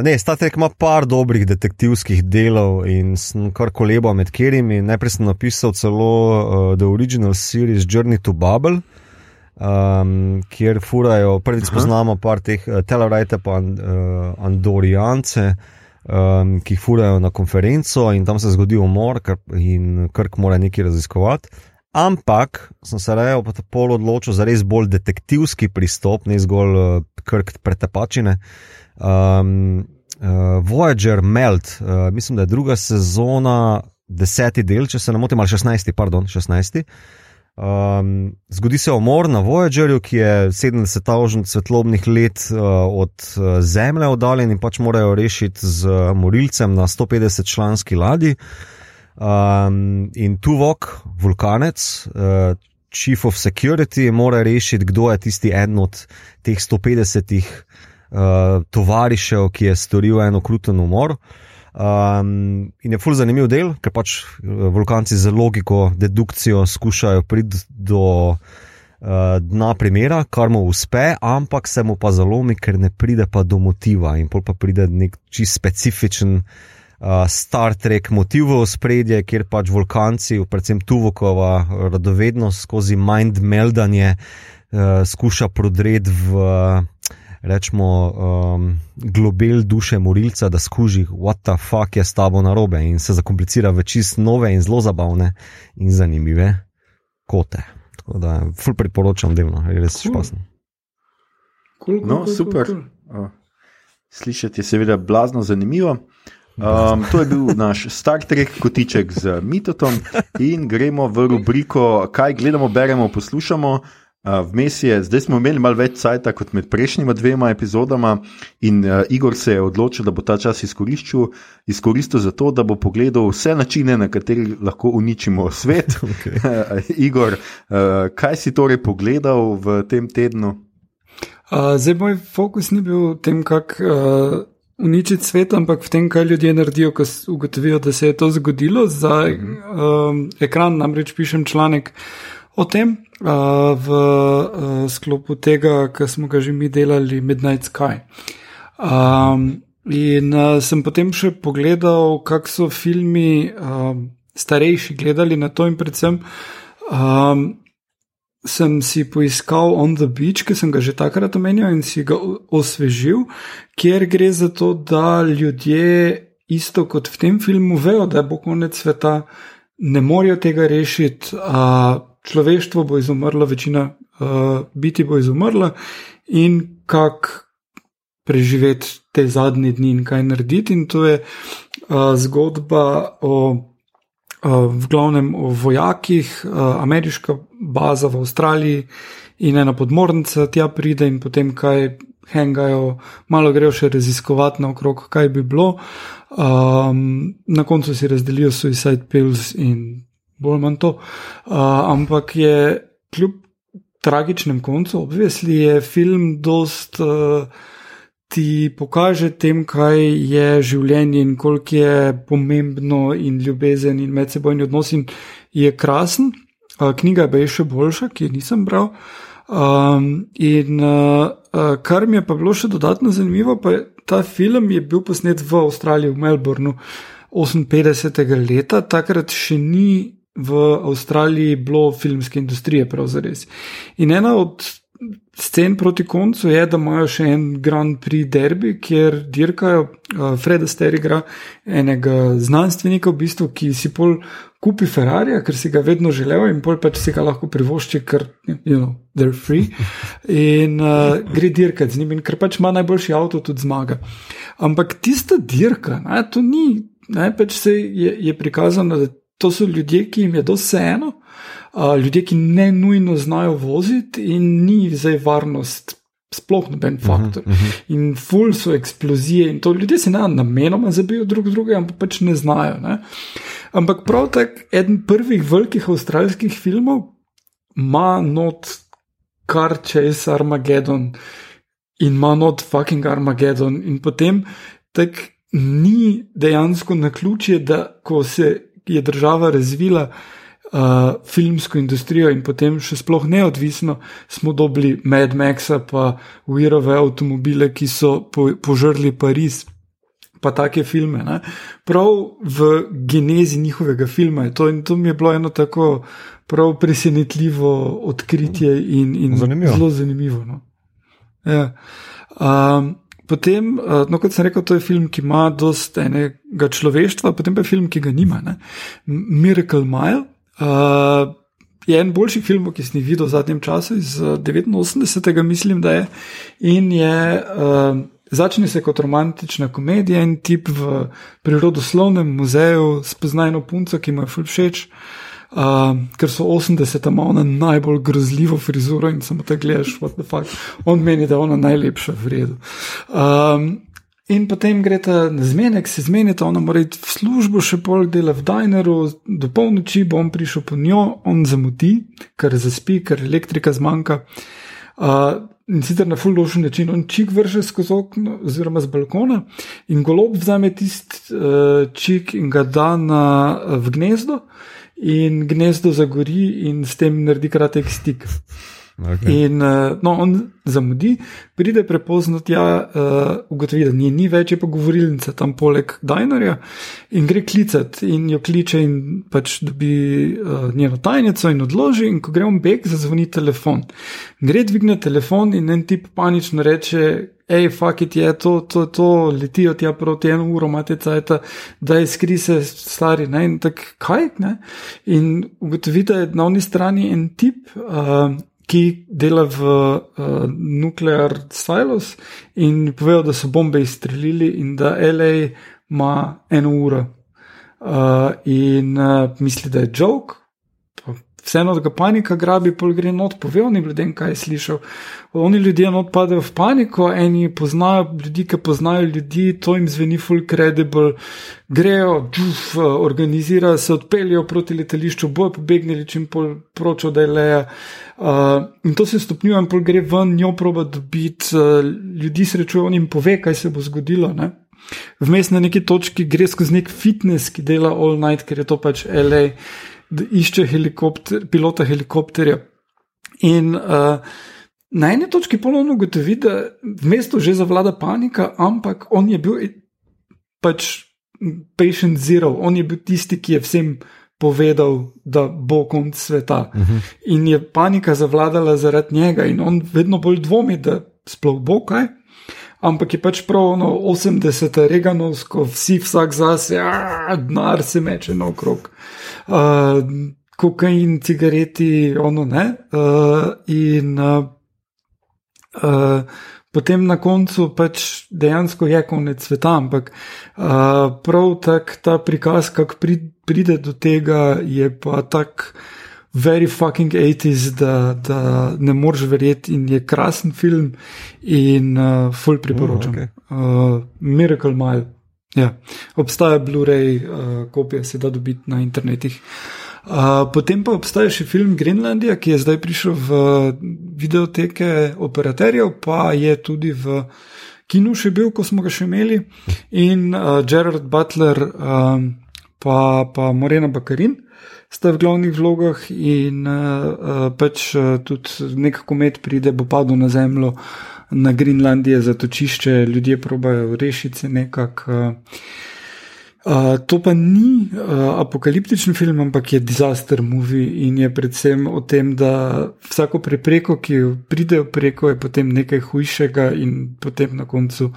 ne, Star Trek ima par dobrih detektivskih delov in kar koleba med katerimi. Najprej sem napisal celo uh, The Original Series Journey to Bubble. Um, kjer furajo, prvič spoznamo par teh uh, Telerite pa uh, Andorijance, uh, um, ki jih furajo na konferenco in tam se zgodi umor, in Krk mora nekaj raziskovati. Ampak sem se rejo pa tako odločil za res bolj detektivski pristop, ne zgolj uh, Krk pretepačine. Um, uh, Voyager Melt, uh, mislim, da je druga sezona, deseti del, če se ne motim, ali šestnajsti, pardon, šestnajsti. Um, zgodi se umor na Voyagerju, ki je 70 svetlobnih let uh, od uh, Zemlje oddaljen in pač morajo rešiti z uh, morilcem na 150 članski ladji. Um, in Tuvok, vulkanec, uh, Chief of Security, mora rešiti, kdo je tisti en od teh 150 uh, tovarišev, ki je storil eno kruten umor. Uh, Um, in je fully zanimiv del, ker pač eh, vulkanci z logiko, dedukcijo skušajo priti do uh, dna primera, kar mu uspe, ampak se mu pa zalomi, ker ne pride pa do motiva in pol pa pride nek čist specifičen. Uh, Star Trek motiv v spredje, kjer pač vulkanci, predvsem Tuvokova, radovednost skozi mind meldanje, uh, skuša prodreti v uh, rečemo, um, globel duše morilca, da skuži, what the fuck je s tabo na robe in se zakomplicira v čist nove in zelo zabavne in zanimive kote. Tako da, ful priporočam delno, res cool. špasno. Cool, cool, no, cool, super. Cool, cool. Slišati je seveda blazno zanimivo. Um, to je bil naš Star Trek kotiček z Mitotom in gremo v rubriko, kaj gledamo, beremo, poslušamo. Vmes je, zdaj smo imeli malo več časa kot med prejšnjima dvema epizodama, in uh, Igor se je odločil, da bo ta čas izkoristil, izkoristil za to, da bo pogledal vse načine, na katerih lahko uničimo svet. Okay. Igor, uh, kaj si torej pogledal v tem tednu? Uh, zdaj, moj fokus ni bil v tem, kako uh, uničiti svet, ampak v tem, kaj ljudje naredijo, ko ugotovijo, da se je to zgodilo. Za uh -huh. uh, ekran namreč pišem članek o tem uh, v uh, sklopu tega, kar smo ga že mi delali, Midnight Sky. Um, In uh, sem potem še pogledal, kako so filmi uh, starejši gledali na to, in predvsem um, sem si poiskal On the Beach, ki sem ga že takrat omenil in si ga osvežil, kjer gre za to, da ljudje, isto kot v tem filmu, vejo, da bo konec sveta, ne morejo tega rešiti, uh, človeštvo bo izumrlo, večina uh, biti bo izumrla in kako preživeti te zadnje dni in kaj narediti. In to je uh, zgodba o, uh, v glavnem o vojakih, uh, ameriška baza v Avstraliji in ena podmornica tja pride in potem kaj. Hengajo, malo grejo še raziskovati naokrog, kaj bi bilo. Um, na koncu si razdelijo Suicide Pills in bolj manj to. Uh, ampak je kljub tragičnem koncu, obvisli je film dost. Uh, ti pokaže tem, kaj je življenje in koliko je pomembno in ljubezen in medsebojni odnos in je krasen. Knjiga je še boljša, ki jo nisem bral. Um, in uh, kar mi je pa bilo še dodatno zanimivo, pa je ta film je bil posnet v Avstraliji, v Melbournu 58. leta, takrat še ni v Avstraliji bilo filmske industrije, pravzaprav. In ena od scen proti koncu je, da imajo še en Grand Prix derbi, kjer dirkajo. Uh, Fred Astaire igra enega znanstvenika, v bistvu, ki si pol kupi Ferrari, ker si ga vedno želel in pol pač si ga lahko privošči, ker you know, they're free. In uh, gre dirkati z njim, in ker pač ima najboljši avto, tudi zmaga. Ampak tista dirka, ne, to ni, ne, pač se je, je prikazano, da to so ljudje, ki jim je doseeno ljudje, ki ne nujno znajo voziti, in ni zdaj varnost. Sploh noben mhm, faktor. Uh -huh, uh -huh. In ful so eksplozije, in to ljudje se ne namenoma zabijo drug drugega, ampak pač ne znajo. Ne? Ampak prav tako, eden prvih velikih avstralskih filmov ima not kar čez Armageddon in ima not fucking Armageddon. In potem tak ni dejansko na ključje, da ko se je država razvila, uh, filmsko industrijo in potem še sploh neodvisno, smo dobili Mad Maxa, pa Uirove avtomobile, ki so po, požrli Pariz. Pa take filme. Ne? Prav v genezi njihovega filma je to, in to mi je bilo eno tako prav presenetljivo odkritje in, in zanimivo. zelo zanimivo. No? Ja. Um, potem, uh, no, kot sem rekel, to je film, ki ima dosta enega človeštva, potem pa je film, ki ga nima. Ne? Miracle Mile, Uh, je en boljših filmov, ki sem jih videl v zadnjem času, iz 89. mislim, da je. In je, uh, začne se kot romantična komedija in tip v prirodoslovnem muzeju spozna eno punco, ki mu je ful všeč. Uh, ker so 80-ta ima ona najbolj grozljivo frizuro in samo te gledaš, what the fuck. On meni, da je ona najlepša v redu. Um, In potem gre ta zmenek, se zmenita, ona mora iti v službo, še pol dela v Dineru, do polnoči bo on prišel po njo, on zamudi, ker zaspi, ker elektrika zmanjka. Uh, in sicer na fullošen način, on čik vrže skozi okno, oziroma z balkona, in golob vzame tisti uh, čik in ga da na, v gnezdo, in gnezdo zagori, in s tem naredi kratek stik. Okay. In uh, no, on zamudi, pride prepozno tja, uh, ugotovi, da ni, ni več, je pa govorilnica tam poleg Dinerja in gre klicati in jo kliče in pač dobi uh, njeno tajnico in odloži. In ko gre on beg, zazvoni telefon. Gre dvigne telefon in en tip panično reče. Ej, fakit je to, to, to, letijo tja proti eno uro, imate cajt, da je skri se stari, ne, in tako, kaj, ne. In ugotovite, da je na oni strani en tip, uh, ki dela v uh, Nuclear Silos in povejo, da so bombe izstrelili in da LA ima eno uro. Uh, in uh, misli, da je joke, vseeno, ga panika grabi, pol gre not, povejo ni ljudem, kaj je slišal. Oni ljudje not padejo v paniko, eni poznajo ljudi, ki poznajo ljudi, to jim zveni full credible, grejo, džuf, organizirajo se, odpeljajo proti letališču, bojo pobegnili čim pol pročo, da je leja. Uh, in to se stopnjuje, in pol gre ven, njo proba dobiti, uh, ljudi srečuje, on jim pove, kaj se bo zgodilo. Ne? Vmes na neki točki gre skozi nek fitness, ki dela all night, ker je to pač LA išče helikopter, pilota helikopterja. In uh, na eni točki ponovno ugotovi, da v mestu že zavlada panika, ampak on je bil pač patient zero, on je bil tisti, ki je vsem povedal, da bo konc sveta. Uh -huh. In je panika zavladala zaradi njega, in on vedno bolj dvomi, da sploh bo kaj. Ampak je pač prav no, 80, reganovsko, vsi vsak zase, denar se meče naokrog. Uh, kokain, cigareti, ono ne. Uh, in uh, uh, potem na koncu pač dejansko je konec sveta, ampak uh, prav tak ta prikaz, kako pride do tega, je pa tak. Very fucking 80s, da, da ne moreš verjeti, in je krasen film, in uh, full priporočam. Oh, okay. uh, Miracle Mile. Ja. Obstaja Blu-ray, uh, kopija se da dobiti na internetih. Uh, potem pa obstaja še film Grenlandija, ki je zdaj prišel v videoteke operaterjev, pa je tudi v kinu še bil, ko smo ga še imeli, in uh, Gerard Butler, um, pa, pa Morena Bakarin. Sta v glavnih vlogah, in uh, pač uh, tudi nek komet pride, bo padel na zemljo, na Grenlandije, zatočišče, ljudje probajo rešiti se nekako. Uh, to pa ni uh, apokaliptičen film, ampak je disaster movie in je predvsem o tem, da vsako prepreko, ki jo pridejo preko, je potem nekaj hujšega in potem na koncu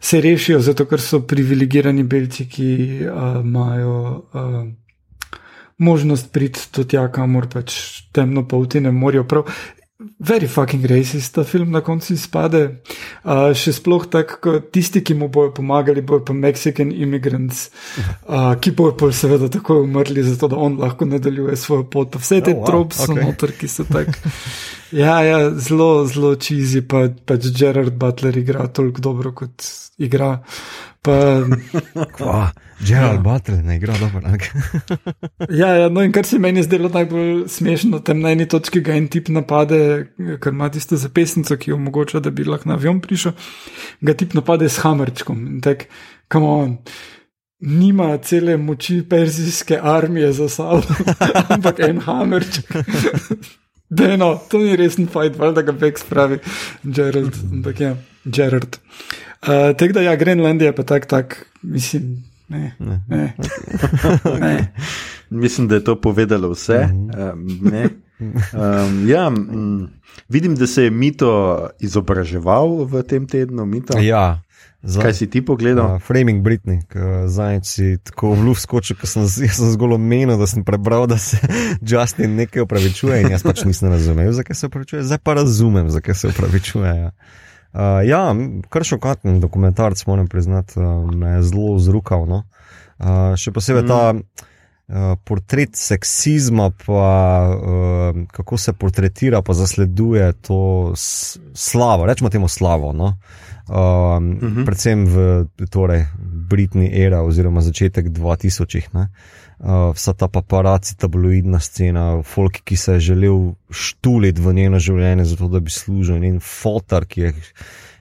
se rešijo, zato ker so privilegirani belci, ki uh, imajo. Uh, Možnost priti do tja, kamor pač temno polti ne morajo. Prav, Very fucking racist, ta film na koncu izpade. Uh, še sploh tako, tisti, ki mu bojo pomagali, bojo pa Mexican immigrants, uh, ki bojo pa seveda takoj umrli, zato da on lahko nadaljuje svojo pot. Pa vse te oh, wow. trope so okay. noter, ki so tako. Ja, ja, zelo, zelo čizi, pa pač Gerard Butler igra toliko dobro, kot igra. Pa, Kva, Gerald ja. Butler ne igra dobro. ja, ja, no in kar se meni zdelo najbolj smešno, tam na eni točki ga en tip napade, ker ima tisto zapestnico, ki omogoča, da bi lahko na avion prišel, ga tip napade s hamerčkom in tak, kam on. Nima cele moči perzijske armije za sabo, ampak en hamerček. Deno, to ni resen fajn, da ga Beck spravi, Gerald. Ampak ja, Gerald. Uh, Tako da, ja, Grenlandija pa tako, tak, mislim. Ne, ne. Ne. ne. Mislim, da je to povedalo vse. Uh, um, ja, m, vidim, da se je Mito izobraževal v tem tednu. Mito. Ja. Za, Kaj si ti pogledal? Uh, Framing Britney, zdaj si tako v luft skočil, ker sem, sem zgolj omenil, da sem prebral, da se Justin nekaj upravičuje in jaz pač nisem razumel, zakaj se upravičuje, zdaj pa razumem, zakaj se upravičuje. Ja. Uh, ja, kar šokanten dokumentarc, moram priznati, uh, me je zelo zrukal. No? Uh, še posebej mm. ta uh, portret seksizma, pa uh, kako se portretira, pa zasleduje to slavo, rečemo temu slavo. No? Uh, mm -hmm. Predvsem v torej, Britni era oziroma začetek 2000-ih. Uh, vsa ta paparaci, tabloidna scena, folk, ki se je želel štuliti v njeno življenje, zato da bi služil, in fotar, ki je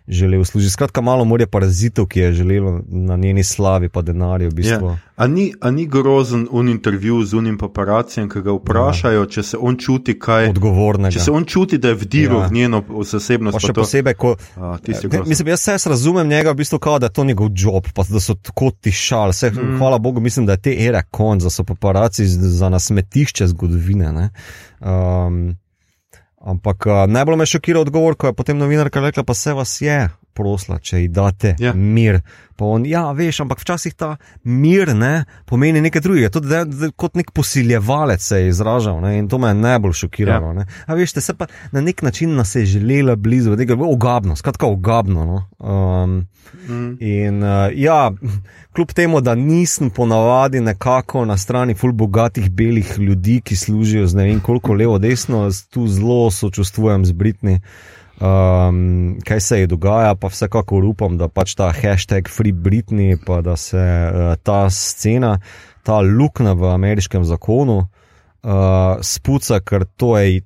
želel služiti. Skratka, malo morja parazitov, ki je želel na njeni slavi, pa denarju. V bistvu. ja. a, ni, a ni grozen un intervju z unim paparacijem, ki ga vprašajo, ja. če se on čuti kaj odgovornega. Če se on čuti, da je vdiral ja. v njeno osebnost. Pa še to, posebej, ko. A, ne, mislim, jaz se razumem njega, v bistvu, kao, da je to njegov job, pa da so tako tišali. Mm. Hvala Bogu, mislim, da je te ere konc, da so paparaci za nasmetišče zgodovine. Um, Ampak uh, najbolj me šokira odgovor, ko je potem novinarka rekla: Pa se vas je prosla, če ji date ja. mir. Pa on, ja, veš, ampak včasih ta mir ne, pomeni nekaj drugega. To je kot nek posiljevalec se je izražal ne, in to me je najbolj šokiralo. Ja. A veš, se pa na nek način nas je želela blizu, nekaj ogabno, skratka ogabno. No. Um, mm. In uh, ja, kljub temu, da nisem ponavadi nekako na strani ful bogatih belih ljudi, ki služijo z ne vem koliko levo, desno, tu zelo sočustvujem z Britni um, kaj se je dogajalo, pa vsekakor upam, da pač ta hashtag Free Britney, pa da se uh, ta scena, ta luknja v ameriškem zakonu uh, spuca, ker to je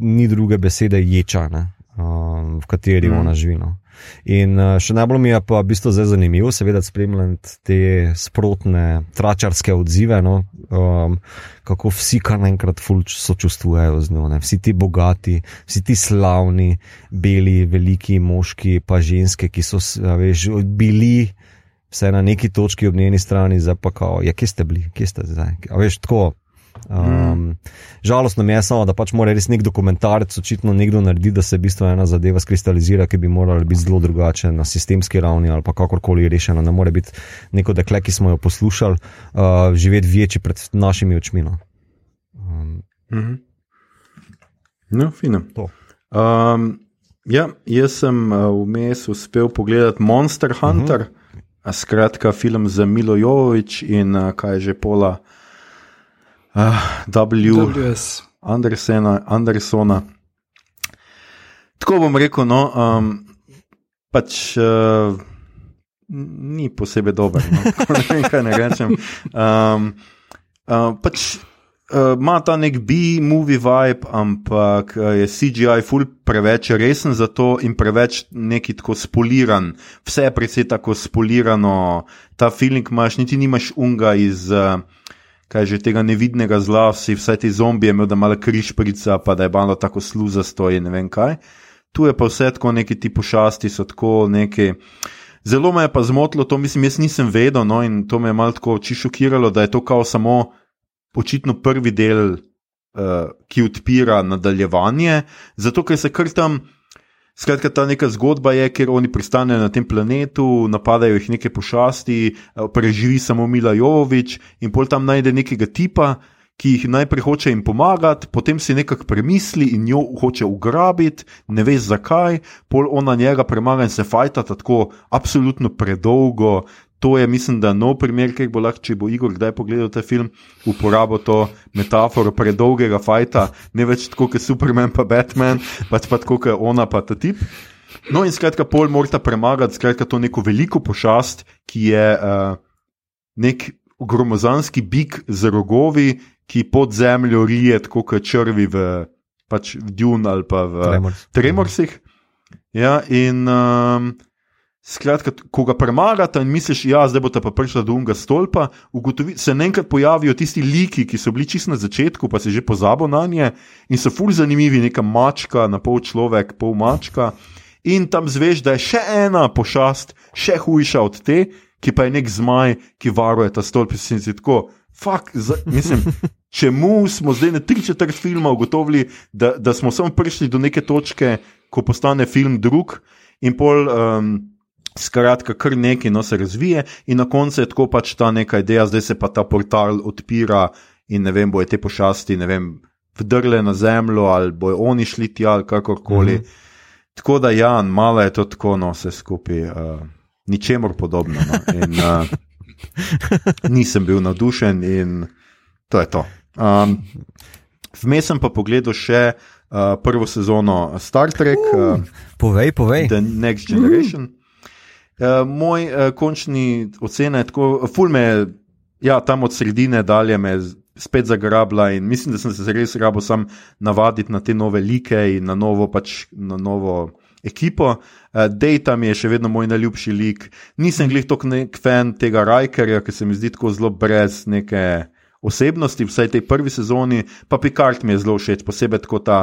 ni druge besede ječa, ne, um, v kateri mm. ona živi. No. In uh, še najbolj mi je pa v bistvu zelo zanimivo, seveda, spremljati te sprotne, tračarske odzive. No. um, kako vsi kar naenkrat sočustvujejo z njo. Ne? Vsi ti bogati, vsi ti slavni, beli, veliki moški, pa ženske, ki so veš, bili. Vse na neki točki ob njeni strani, zdaj pa kao, ja, kje ste bili, kje ste zdaj. A veš, tako, Um, žalostno mi je samo, da pač mora res nek dokumentarec očitno nekdo narediti, da se v bistvu ena zadeva skristalizira, ki bi morala biti zelo drugače na sistemski ravni ali pa kakorkoli rešena. Ne more biti neko dekle, ki smo jo poslušali, uh, živeti večji pred našimi očmi. No, um, mhm. no fino. Um, ja, jaz sem uh, vmes uspel pogledati Monster Hunter, uh -huh. skratka film za Milo Jovovič in uh, kaj že pola. Uh, w. WS. Andersena, Andersona. Tako bom rekel, no, um, pač uh, ni posebej dober. No. ne vem, kaj ne rečem. Um, uh, pač ima uh, ta nek B-movie vibe, ampak uh, je CGI ful preveč resen za to in preveč neki tako spoliran. Vse je precej tako spolirano, ta feeling imaš, niti nimaš unga iz. Uh, kaj že tega nevidnega zla, si vsaj ti zombije imel, da malo križprica, pa da je malo tako sluzasto in ne vem kaj. Tu je pa vse tako neki ti pošasti, so tako neki. Zelo me je pa zmotilo to, mislim, jaz nisem vedel, no, in to me je malo tako oči šokiralo, da je to kao samo očitno prvi del, uh, ki odpira nadaljevanje, zato ker se kar tam. Skratka, ta neka zgodba je, ker oni pristanejo na tem planetu, napadajo jih neke pošasti, eh, preživi samo Mila Jovovič in pol tam najde nekega tipa, ki jih najprej hoče jim pomagati, potem si nekako premisli in jo hoče ugrabiti, ne veš zakaj, pol ona njega premaga in se fajta tako absolutno predolgo, to je, mislim, da nov primer, ki bo lahko, če bo Igor kdaj pogledal ta film, uporabil to metaforo predolgega fajta, ne več tako kot Superman, pa Batman, pač pa tako kot ona, pa ta tip. No, in skratka, pol morata premagati, skratka, to neko veliko pošast, ki je uh, nek gromozanski bik z rogovi, ki pod zemljo rije, tako kot črvi v, pač v Dune ali pa v Tremors. Tremorsih. Ja, in. Um, Skratka, ko ga premagate in misliš, ja, bo ta pa prišla do unga stolpa, ugotovi, se enkrat pojavijo tisti liki, ki so bili čisto na začetku, pa se že pozabo na nje in so fulj zanimivi, neka mačka, na pol človek, pol mačka. In tam zveš, da je še ena pošast, še hujša od te, ki pa je nek zmaj, ki varuje ta stolp. In si tako, fuck, za, mislim, čemu smo zdaj na tri četrt filma ugotovili, da, da smo samo prišli do neke točke, ko postane film drug in pol. Um, Skratka, kar nekaj no, se razvije, in na koncu je tako pač ta neka ideja, zdaj se pa ta portal odpira in ne vem, bojo te pošasti, ne vem, vdrle na zemljo ali bojo oni šli tja ali kakorkoli. Mm -hmm. Tako da, ja, malo je to tako, no, vse skupaj, uh, ničemor podobno. No. In, uh, nisem bil navdušen in to je to. Um, Vmes sem pa pogledal še uh, prvo sezono Star Trek, uh, povej, povej. The Next Generation. Mm. Uh, moj uh, končni ocena je tako, fulme, ja, tam od sredine dalje me spet zagrabila in mislim, da sem se res rabo sam navaditi na te nove like in na novo, pač, na novo ekipo. Uh, Data mi je še vedno moj najljubši lik. Nisem glih tok nek fan tega Rikerja, ki se mi zdi tako zelo brez neke osebnosti, vsaj tej prvi sezoni, pa Picard mi je zelo všeč, posebej kot ta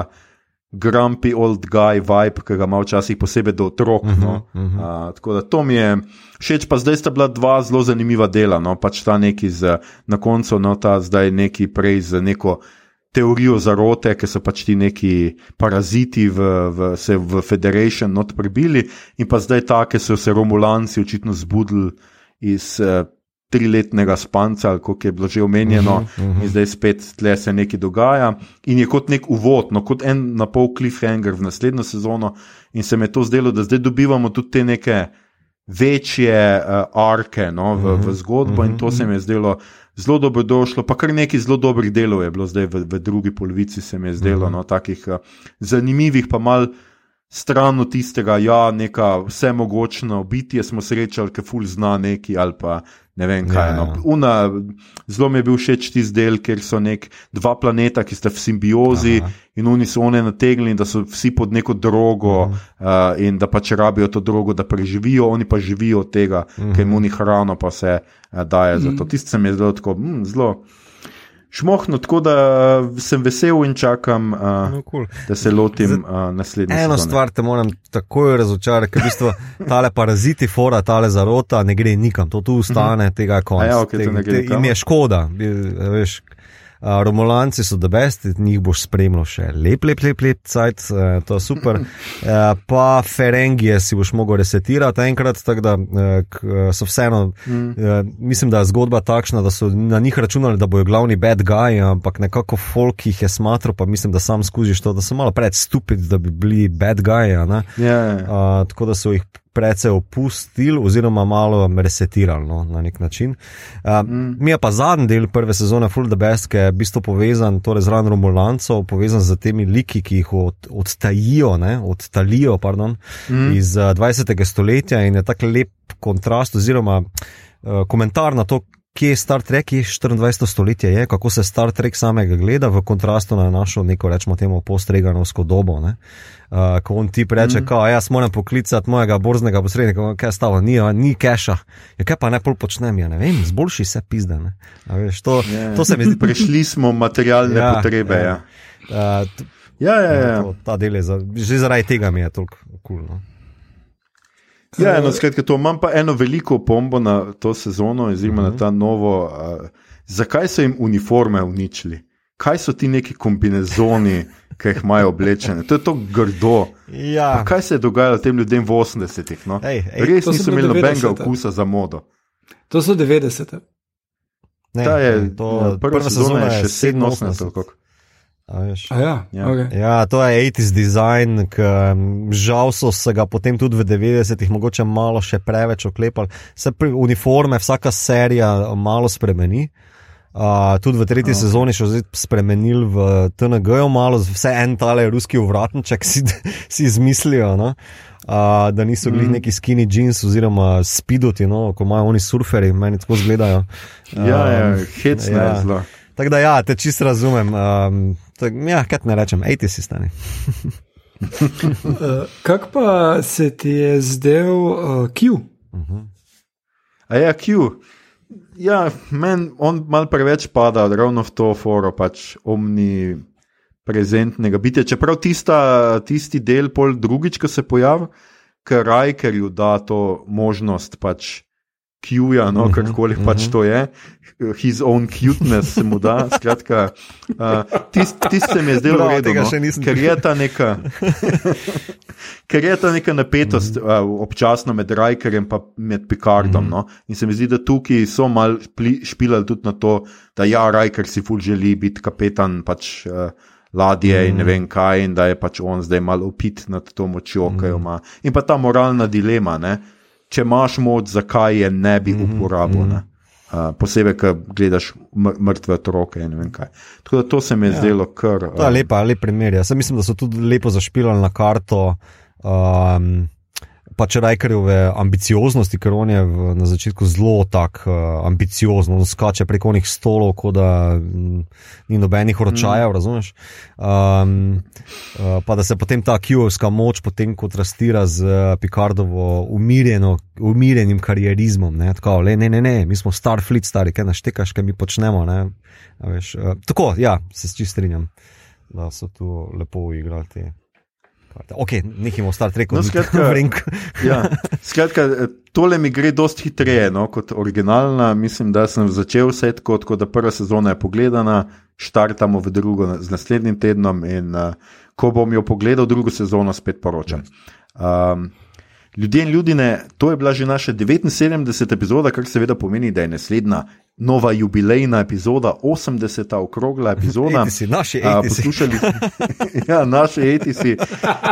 grumpy old guy vibe, ki ga ima včasih posebej do otrok. Uh -huh, no. uh -huh. uh, tako da to mi je všeč, pa zdaj sta bila dva zelo zanimiva dela. No. Pač ta neki z, na koncu, no ta zdaj neki prej z neko. Teorijo zarote, ki so pač ti neki paraziti v, v, v Federation not prebili, in pa zdaj ta, ki so se Romulanci očitno zbudili iz uh, triletnega spanca, kot je bilo že omenjeno, uh -huh, uh -huh. in zdaj spet tle se nekaj dogaja. In je kot nek uvod, no, kot en na pol cliffhanger v naslednjo sezono, in se mi je to zdelo, da zdaj dobivamo tudi te neke večje uh, arke no, v, v zgodbo, uh -huh, in to se mi je zdelo. Zelo dobro došlo, pa kar nekaj zelo dobrih delov je bilo zdaj v, v drugi polovici, se mi je zdelo, uh -huh. no, takih uh, zanimivih, pa malo stran od tistega, ja, neka vse mogočno bitje smo srečali, ki ful zna neki ali pa ne vem kaj. Ja, no. ja. Una, zelo mi je bil všeč ti zdel, ker so nek dva planeta, ki sta v simbiozi Aha. in oni so one nategnili, da so vsi pod neko drogo -huh. uh, in da pač rabijo to drogo, da preživijo, oni pa živijo od tega, -huh. ker jim oni hrano pa se uh, daje. Uh -huh. Tisti se mi je zelo tako, hm, zelo. Šmohno, tako da sem vesel in čakam, uh, No, cool. da se lotim uh, naslednje Eno sezone. stvar te moram takoj razočarati, ker v bistvu tale paraziti, fora, tale zarota, ne gre nikam, to tu ustane, tega je konec. A ja, to ne gre Te- Im nikamor. je škoda, veš. A, Romulanci so the best, njih boš spremljal še lep, lep, lep, lep cajt, eh, to je super. Eh, Pa Ferengije si boš mogel resetirati enkrat, tako da eh, so vseeno, Mm. eh, mislim, da je zgodba takšna, da so na njih računali, da bojo glavni bad guy, ampak nekako folk jih je smatral, pa mislim, da sam skužiš to, da so malo pred stupid, da bi bili bad guy. Ja, ja. Uh, tako da so jih precej opustili, oziroma malo resetirali no, na nek način. Uh, mm. Mi je pa zadnji del prve sezone Full the Best, ki je v bistvu povezan torej z Ran Romulancov, povezan z temi liki, ki jih od, odtajijo, ne, odtalijo pardon, mm. iz uh, 20. stoletja in je tako lep kontrast, oziroma uh, komentar na to. Kje je Star Trek, je 24. stoletje, je, kako se Star Trek samega gleda, v kontrastu na našo, neko rečemo, temu postreganovsko dobo. ne. Uh, ko on ti reče, mm. jaz moram poklicati mojega borznega posrednika, kaj je stalo, ni, ni keša. Ja, kaj pa ne pol počnem, ja ne vem, zboljši se pizde. ne. A Veš, to, Ja. to se mi zdi. Prešli smo materialne Ja, potrebe. ja. Ja. Uh, Ja, ja, ja. to, ta del je, za, že zaradi tega mi je toliko kul. Cool, no. Ja, eno, skratka, to imam pa eno veliko pombo na to sezono, oziroma na ta novo. Uh, zakaj so jim uniforme uničili? Kaj so ti neki kombinezoni, ki jih imajo oblečene? To je to grdo. Ja, Pa kaj se je dogajalo tem ljudem v 80-ih? No? Ej, ej, Res niso imeli nobenega 90-te. okusa za modo. To so 90. ne, je, ne, to, ja, prva sezona je še 87. ja, Ja. Okay. Ja, to je 80s design, ki žal so se ga potem tudi v 90-ih mogoče malo še preveč oklepali. Se pri uniforme vsaka serija malo spremeni. Uh, tudi v tretji okay. sezoni so zdaj spremenili v TNG-ju malo, vse en tale ruski uvratniček si, si izmislijo. No? Uh, da niso bili mm. neki skinny jeans oziroma spidoti, no, ko imajo oni surferi, meni tako izgledajo. Ja, ja, Um, hecno ja. je zelo. Tako da, ja, te čisto razumem. Um, tak, ja, kaj ne rečem, ej ti si stani. Uh, kak pa se ti je zdel uh, Q? A ja, Q. Ja, meni on mal preveč pada ravno v to foro, pač omni prezentnega bitja. Čeprav tista, tisti del, pol drugič, ko se pojavi, ker Rajkerju da to možnost pač Q-ja, no, Mhm, karkoli pač to je, his own cuteness se mu da. Skratka, uh, tisti tist se mi je zdelo redo, no, ker je ta neka. Ker je ta neka napetost Mhm. mm -hmm. uh, občasno med Rajkerjem in med Picardom. Mm -hmm. no? In se mi zdi, da tukaj so mal pli- špilali tudi na to, da ja, Rajker si ful želi biti kapetan pač, uh, ladje mm -hmm. in ne vem kaj, in da je pač on zdaj malo opit nad to močjo, mm -hmm. ki jo ima. In pa ta moralna dilema, ne? Če imaš moč, zakaj je ne bi uporabil. Ne? Uh, posebej, ko gledaš mr mrtve otroke in vem kaj. Tako da to se mi je ja. zdelo kar. To je lepa, lep primer. Jaz mislim, da so tudi lepo zašpilali na karto. Um, Pač Rajkerjeve ambicioznosti, ker on je v, na začetku zelo tak uh, ambiciozen, on skače preko onih stolov, kot da mm, ni nobenih ročajev, mm. razumeš? Um, uh, pa da se potem ta Kijovska moč potem kontrastira z uh, Picardovo umirjeno, umirjenim karierizmom. Ne, tako, le, ne, ne, ne, mi smo Starfleet, stari, kaj naštekaš, kaj mi počnemo. Ne, a veš, uh, tako, ja, se čist strinjam, da so tu lepo karte. Ok, nekaj o Star Treku, No, skratka. Ja, skratka, eh, tole mi gre dosti hitreje no, kot originalna. Mislim, da sem začel vse tako, tako da prva sezona je pogledana, štartamo v drugo z naslednjim tednom in uh, ko bom jo pogledal, drugo sezono spet poročam. Um, Ljudje in ljudje, to je bila že naša 79. epizoda, kar seveda pomeni, da je naslednja nova jubilejna epizoda, 80. okrogla epizoda. Etisi, naši A, etisi. poslušali ja, naše etisi,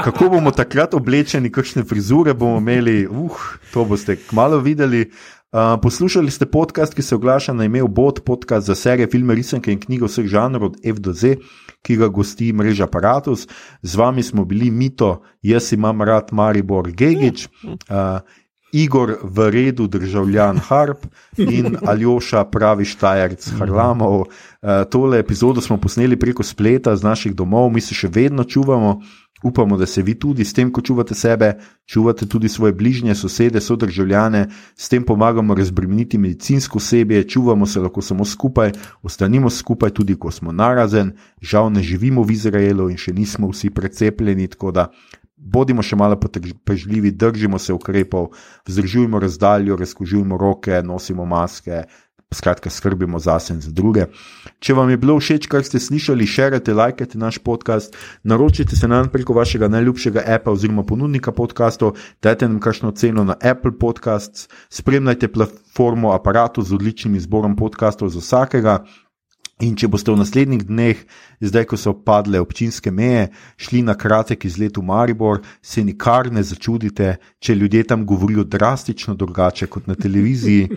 kako bomo takrat oblečeni, kakšne frizure bomo imeli, uh, to boste kmalo videli. Uh, poslušali ste podcast, ki se oglaša na ime Bot, podcast za serije, filme, risanke in knjige vseh žanrov od F do Z, ki ga gosti mreža Apparatus. Z vami smo bili Mito, jaz imam rad Maribor Gigič. Uh, Igor v redu, državljan Harp in Aljoša, pravi Štajerc Harlamov. Uh, tole epizodo smo posneli preko spleta z naših domov, mi se še vedno čuvamo. Upamo, da se vi tudi s tem, ko čuvate sebe, čuvate tudi svoje bližnje, sosede, sodržavljane, s tem pomagamo razbremeniti medicinsko osebje, čuvamo se lahko samo skupaj, ostanimo skupaj tudi, ko smo narazen. Žal ne živimo v Izraelu in še nismo vsi precepljeni, tako da bodimo še malo potrpežljivi, držimo se ukrepov, vzdržujemo razdaljo, razkožujemo roke, nosimo maske. Skratka, skrbimo zase in za druge. Če vam je bilo všeč, kar ste slišali, širite, lajkajte naš podcast, naročite se nam preko vašega najljubšega appa oziroma ponudnika podcastov, dajte nam kakšno ceno na Apple Podcasts, spremljajte platformo aparatu z odličnim izborom podcastov za vsakega. In če boste v naslednjih dneh, zdaj ko so padle občinske meje, šli na kratek izlet v Maribor, se nikar ne začudite, če ljudje tam govorijo drastično drugače kot na televiziji.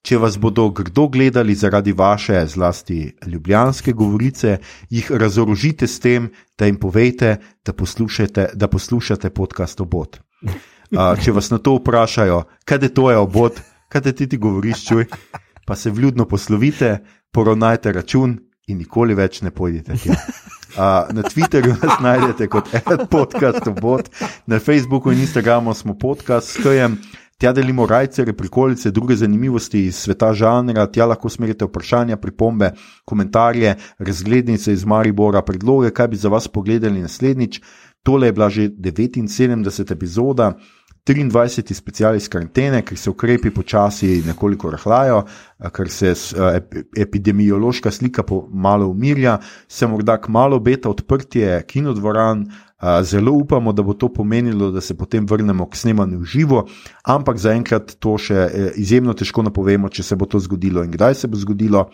Če vas bodo grdo gledali zaradi vaše, zlasti ljubljanske govorice, jih razorožite s tem, da jim povete, da poslušate, da poslušate podcast obot. Če vas na to vprašajo, kaj je to obot, kaj ti ti govoriš, čuj, pa se vljudno poslovite poravnajte račun in nikoli več ne pojdite. Uh, na Twitterju nas najdete kot podcast, bot, na Facebooku in Instagramu smo podcast s KM. Tja delimo rajce, prikolice, druge zanimivosti iz sveta žanra, tja lahko smerite vprašanja, pripombe, komentarje, razglednice iz Maribora, predloge, kaj bi za vas pogledali naslednjič. Tole je bila že 79. epizoda. 23. special iz karantene, ker se ukrepi počasi nekoliko rahljajo, ker se epidemiološka slika malo umirja, se morda k malo obeta odprtje kinodvoran. Zelo upamo, da bo to pomenilo, da se potem vrnemo k snemanju v živo, ampak zaenkrat to še e, izjemno težko napovemo, če se bo to zgodilo in kdaj se bo zgodilo.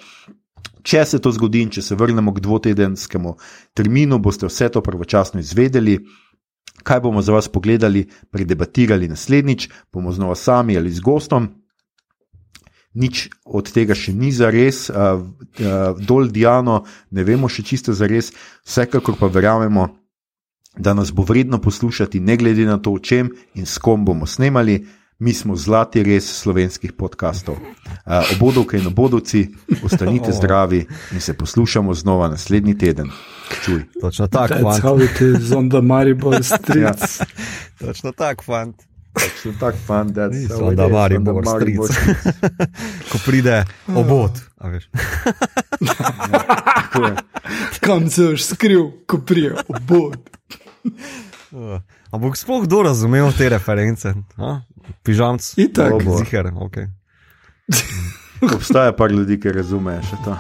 Če se to zgodi in če se vrnemo k dvotedenskemu terminu, boste vse to pravočasno izvedeli kaj bomo za vas pogledali, predebatirali naslednjič, bomo znova sami ali z gostom. Nič od tega še ni za res, uh, uh, dol Diano, ne vemo še čisto za res, vsekakor pa verjamemo, da nas bo vredno poslušati, ne glede na to, o čem in s kom bomo snemali mi smo zlati res slovenskih podkastov. Uh, obodovke in obodovci, ostanite zdravi in se poslušamo znova naslednji teden. Čuj. Točno tako, fant. Zavedite se, zonda Maribor stric. ja. Točno tako, fant. Točno tako, fant, da se zonda Maribor stric. Ko pride obod. ja, Kam se boš skril, ko prije obod? Ampak sploh kdo razumel te reference? Pižamc, tako je. Ziher, okay. Obstaja pa ljudi, ki razumejo še to.